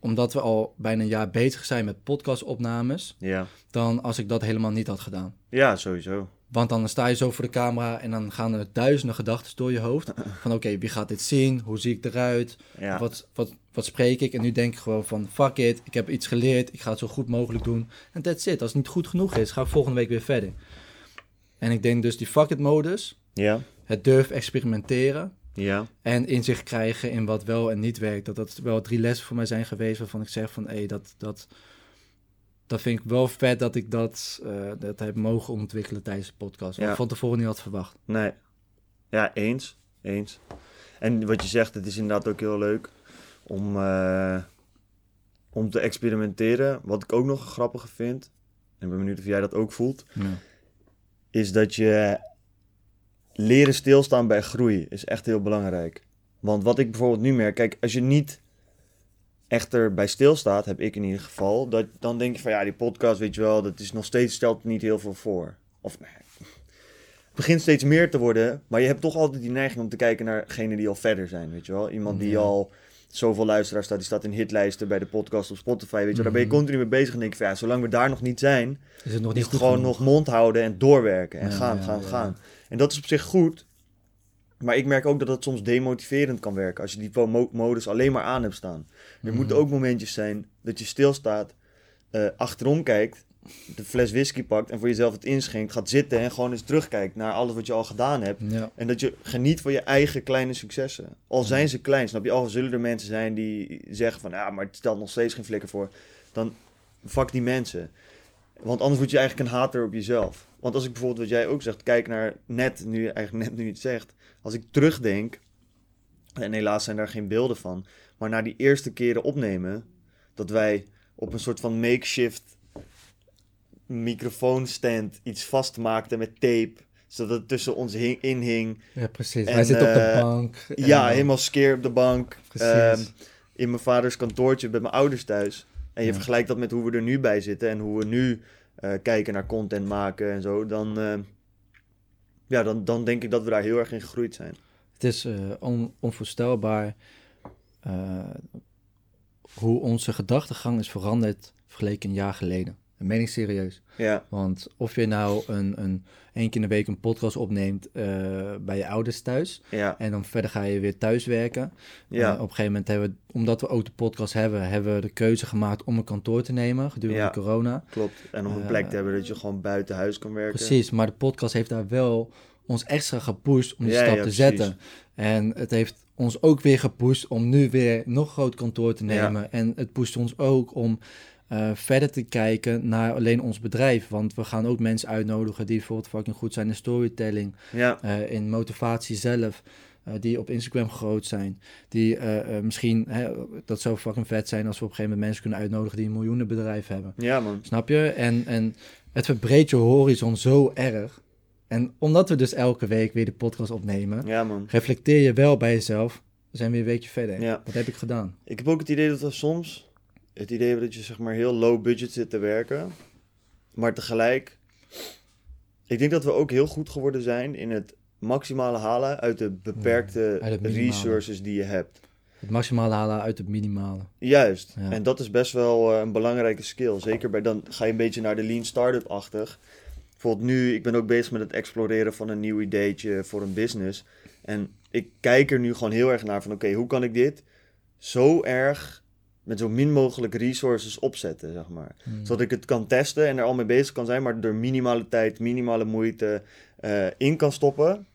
Omdat we al bijna een jaar bezig zijn met podcastopnames. ja. Dan als ik dat helemaal niet had gedaan. Ja, sowieso. Want dan sta je zo voor de camera en dan gaan er duizenden gedachten door je hoofd. Van oké, wie gaat dit zien? Hoe zie ik eruit? Ja. Wat, wat, wat spreek ik? En nu denk ik gewoon van fuck it, ik heb iets geleerd. Ik ga het zo goed mogelijk doen. En that's it. Als het niet goed genoeg is, ga ik volgende week weer verder. En ik denk dus die fuck it modus, Ja. het durf experimenteren. Ja. En inzicht krijgen in wat wel en niet werkt. Dat dat wel drie lessen voor mij zijn geweest waarvan ik zeg van hé, dat, dat, dat vind ik wel vet dat ik dat, eh, dat heb mogen ontwikkelen tijdens de podcast. Wat Ja. van tevoren niet had verwacht. Nee. Ja, eens. Eens. En wat je zegt, het is inderdaad ook heel leuk om, eh, om te experimenteren. Wat ik ook nog een grappige vind, en ik ben benieuwd of jij dat ook voelt, Ja. is dat je leren stilstaan bij groei is echt heel belangrijk. Want wat ik bijvoorbeeld nu merk, kijk, als je niet echt erbij stilstaat, heb ik in ieder geval, dat, dan denk je van ja, die podcast, weet je wel, dat is nog steeds, stelt niet heel veel voor. Of nee, het begint steeds meer te worden, maar je hebt toch altijd die neiging om te kijken naar degenen die al verder zijn, weet je wel. Iemand die al zoveel luisteraars staat, die staat in hitlijsten bij de podcast op Spotify, weet je wel. Daar ben je Mhm. continu mee bezig en denk je van ja, zolang we daar nog niet zijn, Is het nog niet goed gewoon genoeg? nog mond houden en doorwerken en Ja, gaan, ja, gaan, ja. gaan. En dat is op zich goed. Maar ik merk ook dat het soms demotiverend kan werken als je die mo- modus alleen maar aan hebt staan. Er Mhm. moeten ook momentjes zijn dat je stilstaat, eh achterom kijkt, de fles whisky pakt en voor jezelf het inschenkt, gaat zitten en gewoon eens terugkijkt naar alles wat je al gedaan hebt. Ja. En dat je geniet van je eigen kleine successen. Al zijn ze klein, snap je? Al zullen er mensen zijn die zeggen van... ja, maar het stelt nog steeds geen flikker voor. Dan fuck die mensen. Want anders word je eigenlijk een hater op jezelf. Want als ik bijvoorbeeld, wat jij ook zegt... kijk naar net, nu eigenlijk net nu je het zegt... als ik terugdenk... en helaas zijn daar geen beelden van... maar naar die eerste keren opnemen... dat wij op een soort van makeshift microfoonstand iets vastmaakten met tape... zodat het tussen ons hing, in hing... ja, precies. En, Wij zitten op de eh, bank. en Ja, dan- helemaal skeer op de bank. Ehm, in mijn vaders kantoortje bij mijn ouders thuis. En je Ja. vergelijkt dat met hoe we er nu bij zitten en hoe we nu eh, kijken naar content maken en zo. Dan, eh, ja, dan, dan denk ik dat we daar heel erg in gegroeid zijn. Het is eh, on- onvoorstelbaar eh, hoe onze gedachtegang is veranderd vergeleken een jaar geleden. Dat meen ik serieus. Ja, Want of je nou een, een één keer in de week een podcast opneemt eh, bij je ouders thuis... ja, en dan verder ga je weer thuiswerken. ja, Eh, op een gegeven moment hebben we, omdat we ook de podcast hebben... hebben we de keuze gemaakt om een kantoor te nemen gedurende Ja. corona. klopt. En om een Eh, plek te hebben dat je gewoon buiten huis kan werken. Precies, maar de podcast heeft daar wel ons extra gepusht om die stap te precies. zetten. En het heeft ons ook weer gepusht om nu weer nog groot kantoor te nemen. En het pusht ons ook om eh, verder te kijken naar alleen ons bedrijf. Want we gaan ook mensen uitnodigen die bijvoorbeeld fucking goed zijn in storytelling, Ja, eh, in motivatie zelf. eh, die op Instagram groot zijn. Die misschien, hè, dat zou fucking vet zijn als we op een gegeven moment mensen kunnen uitnodigen die een miljoenenbedrijf hebben. ja man. Snap je? En, en het verbreedt je horizon zo erg. En omdat we dus elke week weer de podcast opnemen, Ja man. reflecteer je wel bij jezelf. We zijn weer een weekje verder. Ja. Wat heb ik gedaan? Ik heb ook het idee dat we soms het idee dat je zeg maar heel low budget zit te werken. Maar tegelijk, ik denk dat we ook heel goed geworden zijn in het maximale halen uit de beperkte uit resources die je hebt. Het maximale halen uit het minimale. Juist. Ja. En dat is best wel eh, een belangrijke skill. Zeker bij dan ga je een beetje naar de lean startup-achtig. Bijvoorbeeld nu, ik ben ook bezig met het exploreren van een nieuw ideetje voor een business. En ik kijk er nu gewoon heel erg naar van oké, hoe kan ik dit zo erg met zo min mogelijk resources opzetten, zeg maar. Hmm. Zodat ik het kan testen en er al mee bezig kan zijn, maar er minimale tijd, minimale moeite eh, in kan stoppen.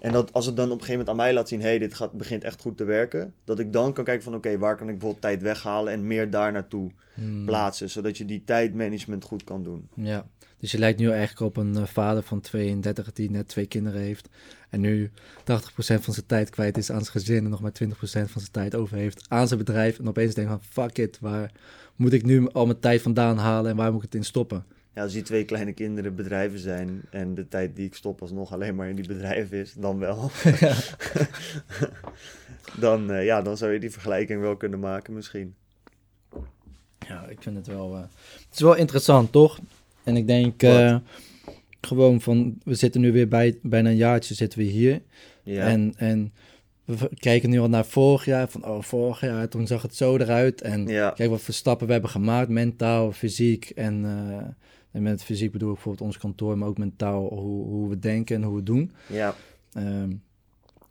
En dat als het dan op een gegeven moment aan mij laat zien, hey, dit gaat, begint echt goed te werken. Dat ik dan kan kijken van, oké, waar kan ik bijvoorbeeld tijd weghalen en meer daar naartoe Hmm. plaatsen. Zodat je die tijdmanagement goed kan doen. Ja. Dus je lijkt nu eigenlijk op een eh, vader van 32 die net twee kinderen heeft. En nu 80% van zijn tijd kwijt is aan zijn gezin en nog maar 20% van zijn tijd over heeft aan zijn bedrijf. En opeens denkt van fuck it, waar moet ik nu al mijn tijd vandaan halen en waar moet ik het in stoppen? Ja, als die twee kleine kinderen bedrijven zijn en de tijd die ik stop alsnog alleen maar in die bedrijven is, dan wel. dan, eh, ja, dan zou je die vergelijking wel kunnen maken misschien. Ja, ik vind het wel... eh, het is wel interessant, toch? En ik denk eh, gewoon van... We zitten nu weer bij, bijna een jaartje zitten we hier. Ja, En, en we kijken nu al naar vorig jaar. Van, oh, vorig jaar, toen zag het zo eruit. En ja, kijk wat voor stappen we hebben gemaakt. Mentaal, fysiek. En, eh, en met fysiek bedoel ik bijvoorbeeld ons kantoor. Maar ook mentaal hoe, hoe we denken en hoe we doen. ja, Ehm,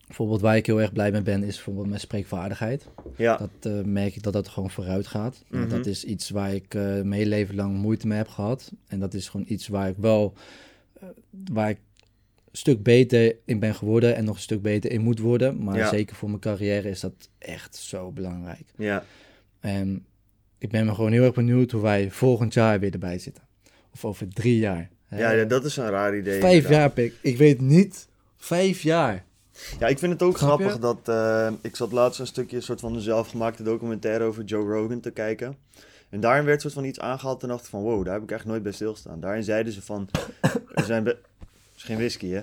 bijvoorbeeld waar ik heel erg blij mee ben, is bijvoorbeeld mijn spreekvaardigheid. ja, Dat eh, merk ik dat dat gewoon vooruit gaat. Mhm. Dat is iets waar ik eh, mijn hele leven lang moeite mee heb gehad. En dat is gewoon iets waar ik wel, eh, waar ik een stuk beter in ben geworden en nog een stuk beter in moet worden. Maar Ja. zeker voor mijn carrière is dat echt zo belangrijk. ja. En ik ben me gewoon heel erg benieuwd hoe wij volgend jaar weer erbij zitten. Of over drie jaar. Ja, ja, dat is een raar idee. Vijf inderdaad. jaar, Pik. Ik weet niet. Vijf jaar. Ja, ik vind het ook Snap je? grappig dat... eh, ik zat laatst een stukje een soort van een zelfgemaakte documentaire over Joe Rogan te kijken. En daarin werd soort van iets aangehaald en dacht ik van... Wow, daar heb ik echt nooit bij stilstaan. Daarin zeiden ze van... Er zijn... be- is geen whisky, hè?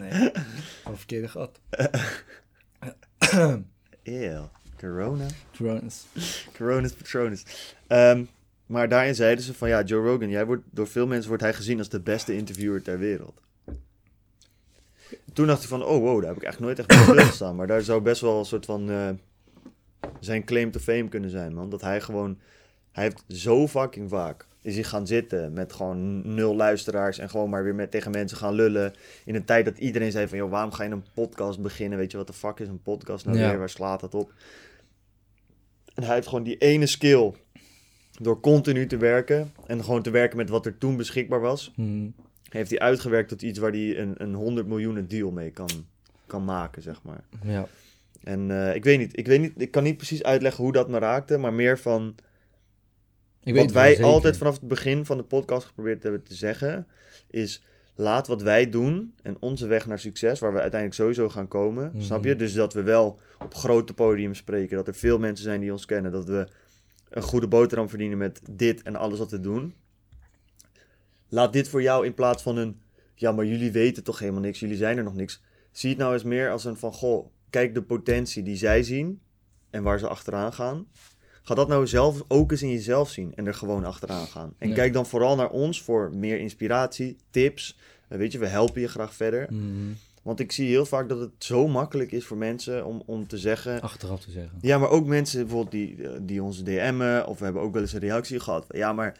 Nee, verkeerde gat. Ew. Corona. Drones. Corona's Patronus. Ehm, maar daarin zeiden ze van... Ja, Joe Rogan, jij wordt, door veel mensen wordt hij gezien als de beste interviewer ter wereld. Toen dacht ik van... Oh, wow, daar heb ik echt nooit echt bij stilgestaan. Maar daar zou best wel een soort van... eh, zijn claim to fame kunnen zijn, man. Dat hij gewoon... Hij heeft zo fucking vaak... Is hij gaan zitten met gewoon nul luisteraars... En gewoon maar weer met, tegen mensen gaan lullen. In een tijd dat iedereen zei van... Joh, waarom ga je een podcast beginnen? Weet je, wat de fuck is een podcast nou Ja. weer? Waar slaat dat op? En hij heeft gewoon die ene skill... Door continu te werken... En gewoon te werken met wat er toen beschikbaar was... Hmm. Heeft hij uitgewerkt tot iets waar hij een, een 100 miljoenen deal mee kan, kan maken, zeg maar. Ja. En eh, ik weet niet, ik weet niet, ik kan niet precies uitleggen hoe dat me raakte, maar meer van Ik wat het wel wij altijd vanaf het begin van de podcast geprobeerd hebben te zeggen, is laat wat wij doen en onze weg naar succes, waar we uiteindelijk sowieso gaan komen, Mhm. snap je? Dus dat we wel op grote podiums spreken, dat er veel mensen zijn die ons kennen, dat we een goede boterham verdienen met dit en alles wat we doen. Laat dit voor jou in plaats van een, ja, maar jullie weten toch helemaal niks, jullie zijn er nog niks. Zie het nou eens meer als een van, goh, kijk de potentie die zij zien en waar ze achteraan gaan. Ga dat nou zelf ook eens in jezelf zien en er gewoon achteraan gaan. En Ja. kijk dan vooral naar ons voor meer inspiratie, tips. Eh, Weet je, we helpen je graag verder. Mhm. Want ik zie heel vaak dat het zo makkelijk is voor mensen om, om te zeggen... Achteraf te zeggen. Ja, maar ook mensen bijvoorbeeld die, eh, die ons DM'en, of we hebben ook wel eens een reactie gehad. Ja, maar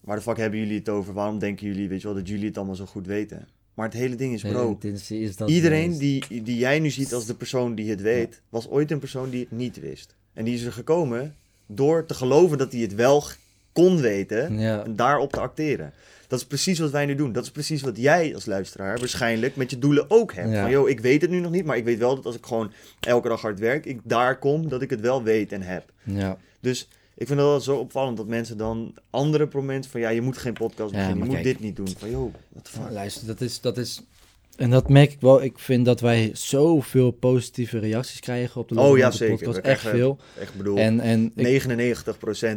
waar de fuck hebben jullie het over? Waarom denken jullie, weet je wel, dat jullie het allemaal zo goed weten? Maar het hele ding is, bro, is, dat iedereen die, die jij nu ziet als de persoon die het weet, was ooit een persoon die het niet wist. En die is er gekomen door te geloven dat hij het wel kon weten Ja. en daarop te acteren. Dat is precies wat wij nu doen. Dat is precies wat jij als luisteraar waarschijnlijk met je doelen ook hebt. Ja. Van, joh, ik weet het nu nog niet, maar ik weet wel dat als ik gewoon elke dag hard werk, ik daar kom, dat ik het wel weet en heb. Ja. Dus ik vind het altijd zo opvallend dat mensen dan andere momenten van, ja, je moet geen podcast Ja, beginnen, je moet kijk. dit niet doen. Van, joh, fuck. Luister, dat is, dat is... En dat merk ik wel. Ik vind dat wij zoveel positieve reacties krijgen op de Oh ja, zeker. podcast. Echt krijgen- veel. Echt bedoel, En, en ik,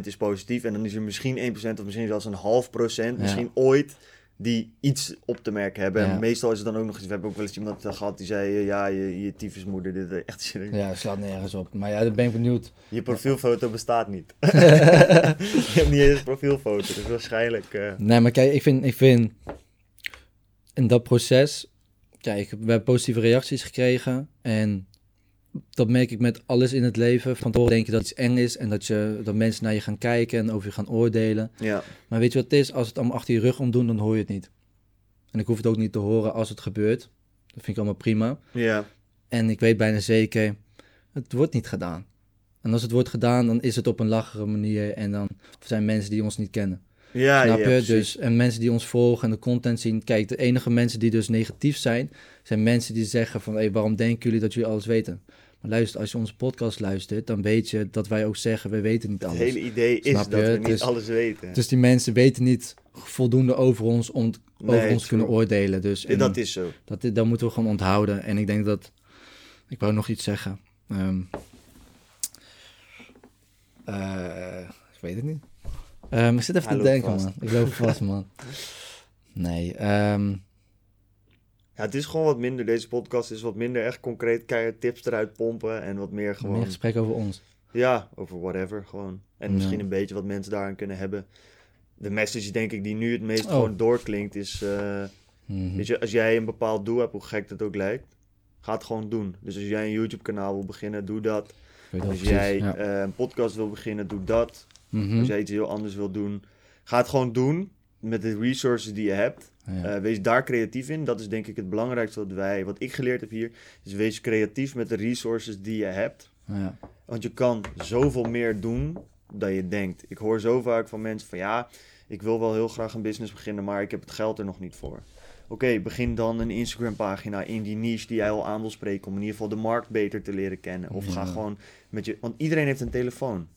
99% is positief en dan is er misschien 1% of misschien zelfs een half procent, Ja. misschien ooit, die iets op te merken hebben. Ja. En meestal is het dan ook nog eens, we hebben ook wel eens iemand eh, gehad die zei, eh, ja, je, je tyfusmoeder, dit eh, echt ja, slaat nergens op. Maar ja, dan ben ik benieuwd. Je profielfoto bestaat niet. je hebt niet eens een profielfoto, dus waarschijnlijk... eh, Nee, maar kijk, ik vind, ik vind in dat proces, kijk, we hebben positieve reacties gekregen en dat merk ik met alles in het leven. Van tevoren denk je dat iets eng is en dat, je, dat mensen naar je gaan kijken en over je gaan oordelen. ja, Maar weet je wat het is? Als het allemaal achter je rug om doen, dan hoor je het niet. En ik hoef het ook niet te horen als het gebeurt. Dat vind ik allemaal prima. ja, En ik weet bijna zeker, het wordt niet gedaan. En als het wordt gedaan, dan is het op een lachere manier en dan zijn mensen die ons niet kennen. ja, Snap ja, je? dus, en mensen die ons volgen en de content zien. Kijk, de enige mensen die dus negatief zijn, zijn mensen die zeggen van... Hey, waarom denken jullie dat jullie alles weten? Maar luister, als je onze podcast luistert, dan weet je dat wij ook zeggen... we weten niet Het alles. hele idee is dat we niet Dus- alles weten. Dus die mensen weten niet voldoende over ons om Nee, over ons te kunnen oordelen. Dus en dat is zo. dat, dat moeten we gewoon onthouden. En ik denk dat... Ik wou nog iets zeggen. Ehm, eh, ik weet het niet. Ehm, ik zit even Hij te denken, vast. man. Ik loop vast, man. Nee. ehm, Ja, het is gewoon wat minder. Deze podcast is wat minder echt concreet keihard tips eruit pompen. En wat meer gewoon... Meer gesprek over ons. Ja, over whatever gewoon. En Ja. misschien een beetje wat mensen daaraan kunnen hebben. De message denk ik die nu het meest Oh. gewoon doorklinkt is... eh, Mhm. Weet je, als jij een bepaald doel hebt, hoe gek dat ook lijkt, ga het gewoon doen. Dus als jij een YouTube kanaal wil beginnen, doe dat. Weet Als precies, jij ja. eh, een podcast wil beginnen, doe dat. Mhm. Als jij iets heel anders wil doen, ga het gewoon doen met de resources die je hebt. Ja. Eh, wees daar creatief in. Dat is denk ik het belangrijkste wat wij, wat ik geleerd heb hier. Is wees creatief met de resources die je hebt. Ja. Want je kan zoveel meer doen dan je denkt. Ik hoor zo vaak van mensen van ja, ik wil wel heel graag een business beginnen, maar ik heb het geld er nog niet voor. Oké, begin dan een Instagram pagina in die niche die jij al aan wil spreken. Om in ieder geval de markt beter te leren kennen. Of ga gewoon met je. Want iedereen heeft een telefoon.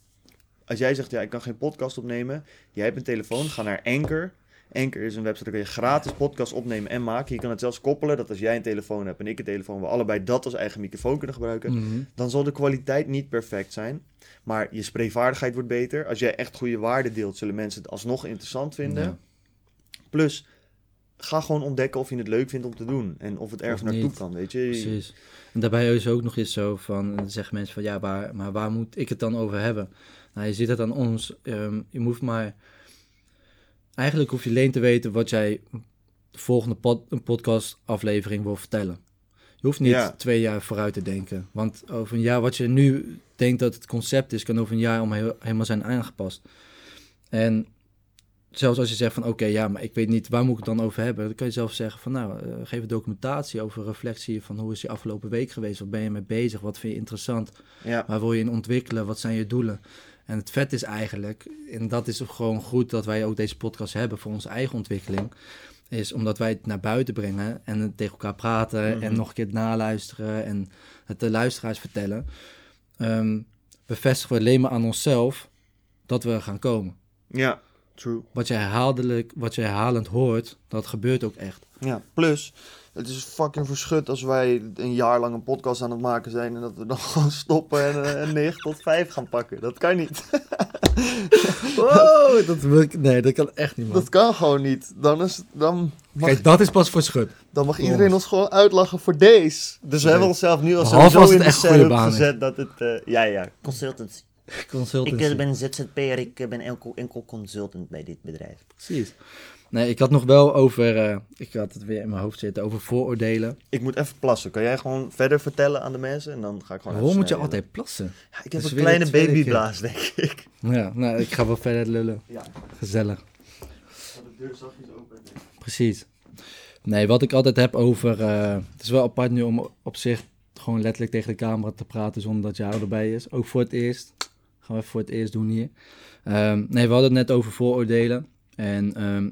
Als jij zegt, ja, ik kan geen podcast opnemen. Jij hebt een telefoon, ga naar Anchor. Anchor is een website, daar kun je gratis podcast opnemen en maken. Je kan het zelfs koppelen dat als jij een telefoon hebt en ik een telefoon, we allebei dat als eigen microfoon kunnen gebruiken Mhm. dan zal de kwaliteit niet perfect zijn. Maar je spreekvaardigheid wordt beter. Als jij echt goede waarden deelt, zullen mensen het alsnog interessant vinden. Ja. Plus, ga gewoon ontdekken of je het leuk vindt om te doen. En of het ergens Of naartoe kan, weet je. Precies. En daarbij is ook nog eens zo van, zeggen mensen van ja, waar, maar waar moet ik het dan over hebben? Nou, je ziet het aan ons. Ehm, je moet maar, eigenlijk hoef je alleen te weten wat jij de volgende pod, een podcast aflevering wil vertellen. Je hoeft niet Ja. twee jaar vooruit te denken. Want over een jaar, wat je nu denkt dat het concept is, kan over een jaar om heel- helemaal zijn aangepast. En zelfs als je zegt van oké, ja, maar ik weet niet waar moet ik het dan over hebben, dan kan je zelf zeggen van nou, eh, geef een documentatie over reflectie van hoe is je afgelopen week geweest, wat ben je mee bezig, wat vind je interessant, Ja, waar wil je in ontwikkelen, wat zijn je doelen. En het vet is eigenlijk, en dat is gewoon goed dat wij ook deze podcast hebben voor onze eigen ontwikkeling, is omdat wij het naar buiten brengen en het tegen elkaar praten Mhm. en nog een keer naluisteren en het de luisteraars vertellen, ehm, bevestigen we alleen maar aan onszelf dat we gaan komen. ja, true. Wat je, herhaaldelijk, wat je herhalend hoort, dat gebeurt ook echt. Ja, plus, het is fucking verschut als wij een jaar lang een podcast aan het maken zijn en dat we dan gewoon stoppen en eh, een 9 tot 5 gaan pakken. Dat kan niet. Wow, dat wil ik, nee, dat kan echt niet, man. Dat kan gewoon niet. Dan, is, dan, mag, Kijk, dat is pas voor schut. dan mag iedereen ons gewoon uitlachen voor deze. Dus we hebben onszelf nu al het in de is. gezet dat het... eh, ja, ja, Consultancy. Ik Consultancy. eh, ben ZZP'er, ik eh, ben enkel, enkel consultant bij dit bedrijf. Precies. Nee, ik had nog wel over, eh, ik had het weer in mijn hoofd zitten, over vooroordelen. Ik moet even plassen. Kan jij gewoon verder vertellen aan de mensen? En dan ga ik gewoon Waarom even moet je altijd plassen? Ja, ik heb een kleine babyblaas, denk ik. Ja, nou, ik ga wel verder lullen. Ja. Gezellig. de deur zachtjes open. Precies. Nee, wat ik altijd heb over, eh, het is wel apart nu om op zich gewoon letterlijk tegen de camera te praten zonder dat jou erbij is. Ook voor het eerst. Gaan we even voor het eerst doen hier. Ehm, nee, we hadden het net over vooroordelen. En ehm,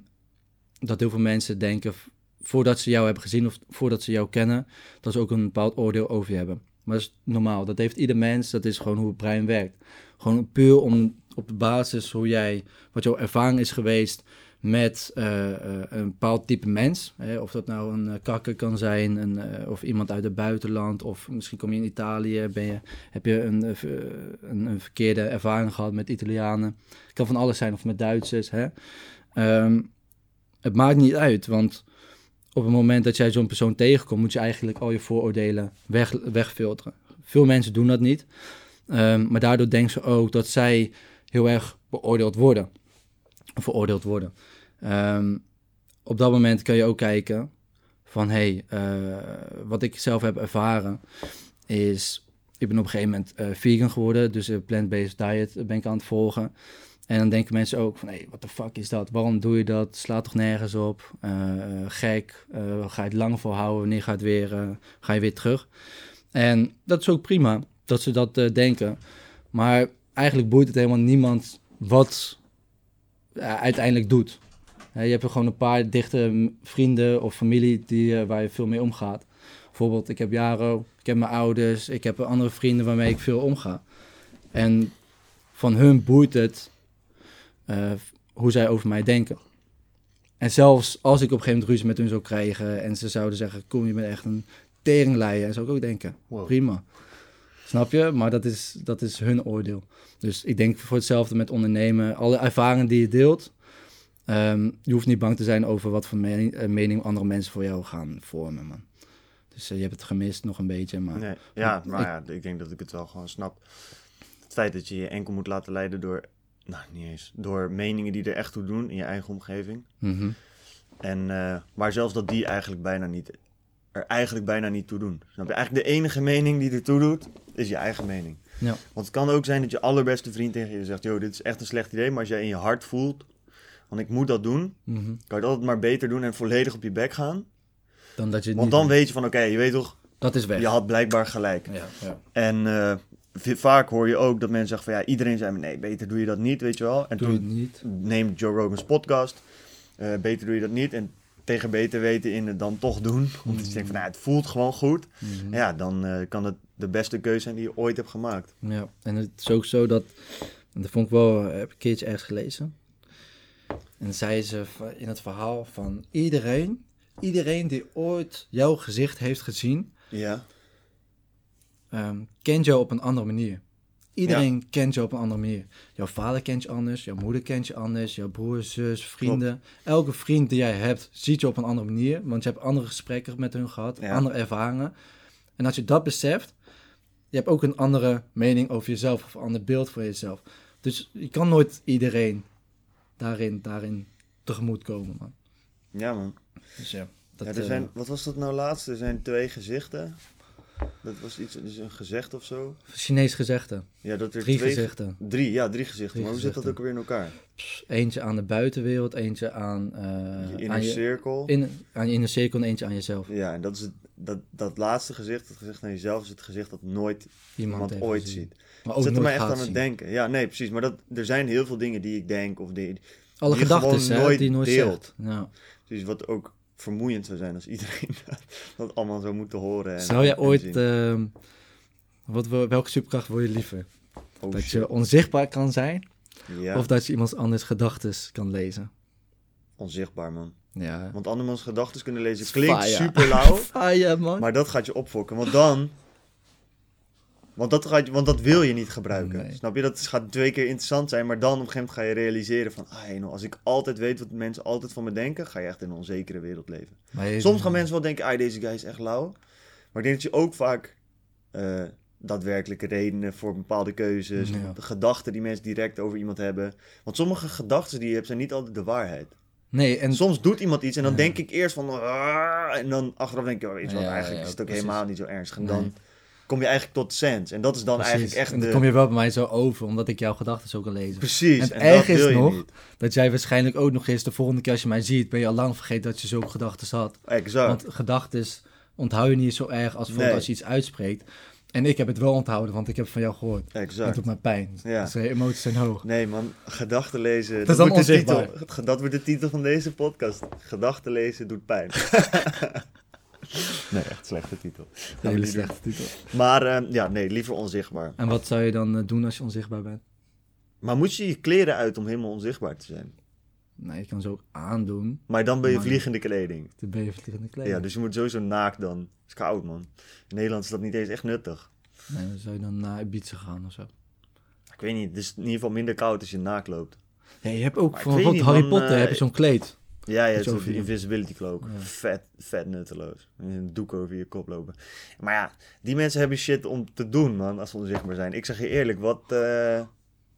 dat heel veel mensen denken, voordat ze jou hebben gezien of voordat ze jou kennen, dat ze ook een bepaald oordeel over je hebben. Maar dat is normaal. Dat heeft ieder mens. Dat is gewoon hoe het brein werkt. Gewoon puur om op de basis hoe jij, wat jouw ervaring is geweest met eh, eh, een bepaald type mens. Hè? Of dat nou een eh, kakker kan zijn, of iemand uit het buitenland, of misschien kom je in Italië, ben je, heb je een, een, een verkeerde ervaring gehad met Italianen. Het kan van alles zijn, of met Duitsers. Hè? Ehm, het maakt niet uit, want op het moment dat jij zo'n persoon tegenkomt, moet je eigenlijk al je vooroordelen weg, wegfilteren. Veel mensen doen dat niet, Ehm, maar daardoor denken ze ook dat zij heel erg beoordeeld worden. Of veroordeeld worden. Ehm, op dat moment kun je ook kijken van, hé, hey, eh, wat ik zelf heb ervaren is, ik ben op een gegeven moment eh, vegan geworden, dus een plant-based diet ben ik aan het volgen. En dan denken mensen ook van, hé, wat de fuck is dat? Waarom doe je dat? Slaat toch nergens op? Eh, eh, gek. Eh, ga je het lang volhouden? Wanneer ga je, het weer, ga je weer terug? En dat is ook prima, dat ze dat denken. Maar eigenlijk boeit het helemaal niemand wat uiteindelijk doet. Je hebt gewoon een paar dichte vrienden of familie die, waar je veel mee omgaat. Bijvoorbeeld, ik heb Jaro, ik heb mijn ouders, ik heb andere vrienden waarmee ik veel omga. En van hun boeit het eh, hoe zij over mij denken. En zelfs als ik op een gegeven moment ruzie met hun zou krijgen en ze zouden zeggen, kom je bent echt een teringleier, zou ik ook denken, Wow. prima. Snap je? Maar dat is, dat is hun oordeel. Dus ik denk voor hetzelfde met ondernemen. Alle ervaringen die je deelt, Ehm, je hoeft niet bang te zijn over wat voor mening, eh, mening andere mensen voor jou gaan vormen, man. Dus eh, je hebt het gemist nog een beetje, maar... Nee, ja, ik- maar ja, ik denk dat ik het wel gewoon snap. Het feit dat je je enkel moet laten leiden door, nou niet eens, door meningen die er echt toe doen in je eigen omgeving. Mhm. En, eh, maar zelfs dat die eigenlijk bijna niet, er eigenlijk bijna niet toe doen. Snap je? Eigenlijk de enige mening die er toe doet, is je eigen mening. Ja. Want het kan ook zijn dat je allerbeste vriend tegen je zegt, joh, dit is echt een slecht idee. Maar als jij in je hart voelt, want ik moet dat doen, Mhm. kan je altijd maar beter doen en volledig op je bek gaan. Dan dat je Want dan doet. weet je van, oké, je weet toch, Dat is weg. je had blijkbaar gelijk. Ja, ja. En eh, vaak hoor je ook dat mensen zeggen van ja, iedereen zei me nee, beter doe je dat niet, weet je wel. En Doe toen niet. neemt Joe Rogan's podcast, eh, beter doe je dat niet. En tegen beter weten in het dan toch doen. Omdat je denkt van nou, het voelt gewoon goed. Mhm. Ja, dan eh, kan het de beste keuze zijn die je ooit hebt gemaakt. Ja, en het is ook zo dat, en dat vond ik wel, heb ik een keertje ergens gelezen. En zei ze in het verhaal van iedereen, iedereen die ooit jouw gezicht heeft gezien, Ja, ehm, kent jou op een andere manier. Iedereen kent jou op een andere manier. Jouw vader kent je anders, jouw moeder kent je anders, jouw broer, zus, vrienden. Elke vriend die jij hebt, ziet je op een andere manier. Want je hebt andere gesprekken met hun gehad, Ja. andere ervaringen. En als je dat beseft, je hebt ook een andere mening over jezelf of een ander beeld voor jezelf. Dus je kan nooit iedereen daarin, daarin tegemoet komen, man. ja man. Dus ja, dat, ja, er eh, zijn, wat was dat nou laatst? Er zijn twee gezichten. Dat was iets, dus een gezegd of zo. Chinees gezegde. Ja, dat er Drie twee, gezichten. Drie, ja, drie gezichten. Drie maar hoe zit dat ook weer in elkaar? Eentje aan de buitenwereld, eentje aan, eh, je inner aan, je, cirkel. in, aan je inner cirkel en eentje aan jezelf. Ja, en dat is het, dat, dat laatste gezicht, het gezicht aan jezelf, is het gezicht dat nooit iemand ooit gezien. ziet. Maar ook Zet er mij echt aan het denken. Ja, nee, precies. Maar dat, er zijn heel veel dingen die ik denk of die, Alle die gedachten, die je nooit deelt. Ja. dus wat ook vermoeiend zou zijn als iedereen dat, allemaal zou moeten horen. En, Zou jij ooit, ehm, wat, welke superkracht wil je liever? Oh, dat shit. je onzichtbaar kan zijn? Ja, Of dat je iemands anders gedachten kan lezen? onzichtbaar man. Ja. Want andermans gedachten kunnen lezen klinkt fire. super lauw, Fire, man. maar dat gaat je opfokken. Want dan... Want dat, gaat, je- want dat wil je niet gebruiken. Nee. Snap je? Dat gaat twee keer interessant zijn, maar dan op een gegeven moment ga je realiseren van... Ah, hey, nou, als ik altijd weet wat mensen altijd van me denken, ga je echt in een onzekere wereld leven. Soms gaan mensen wel denken, ah, deze guy is echt lauw. Maar ik denk dat je ook vaak eh, daadwerkelijke redenen voor bepaalde keuzes, Ja. de gedachten die mensen direct over iemand hebben. Want sommige gedachten die je hebt zijn niet altijd de waarheid. Nee, en soms doet iemand iets en dan Ja. denk ik eerst van, "Ah," en dan achteraf denk ik, oh, je wat, eigenlijk is het ook precies. helemaal niet zo ernstig. En Nee. Kom je eigenlijk tot sens. En dat is dan precies. eigenlijk echt en dan de... kom je wel bij mij zo over, omdat ik jouw gedachten zo kan lezen. Precies, En erg dat is nog- niet. Dat jij waarschijnlijk ook nog eens de volgende keer als je mij ziet, ben je al lang vergeten dat je zulke gedachten had. Exact. Want gedachten onthoud je niet zo erg als Nee. als je iets uitspreekt. En ik heb het wel onthouden, want ik heb van jou gehoord. Dat exact. doet mij pijn. Ja. Dus emoties zijn hoog. Nee man, gedachten lezen. is dan wordt de onzichtbaar. titel. Dat wordt de titel van deze podcast. Gedachten lezen doet pijn. nee, echt slechte titel. Hele slechte titel. Maar eh, ja, nee, liever onzichtbaar. En wat zou je dan eh, doen als je onzichtbaar bent? Maar moet je je kleren uit om helemaal onzichtbaar te zijn? Nee, je kan ze ook aandoen. Maar dan ben je Maar- vliegende kleding. Dan ben je vliegende kleding. Ja, dus je moet sowieso naakt dan. Het is koud man. In Nederland is dat niet eens echt nuttig. Nee, dan zou je dan naar Ibiza gaan of zo. Ik weet niet, het is in ieder geval minder koud als je naakt loopt. Ja, je hebt ook Maar van Harry man, Potter eh, heb je zo'n kleed. Ja, de je- invisibility cloak. Ja. Vet, vet nutteloos. Een doek over je kop lopen. Maar ja, die mensen hebben shit om te doen, man, als ze onzichtbaar zijn. Ik zeg je eerlijk, wat eh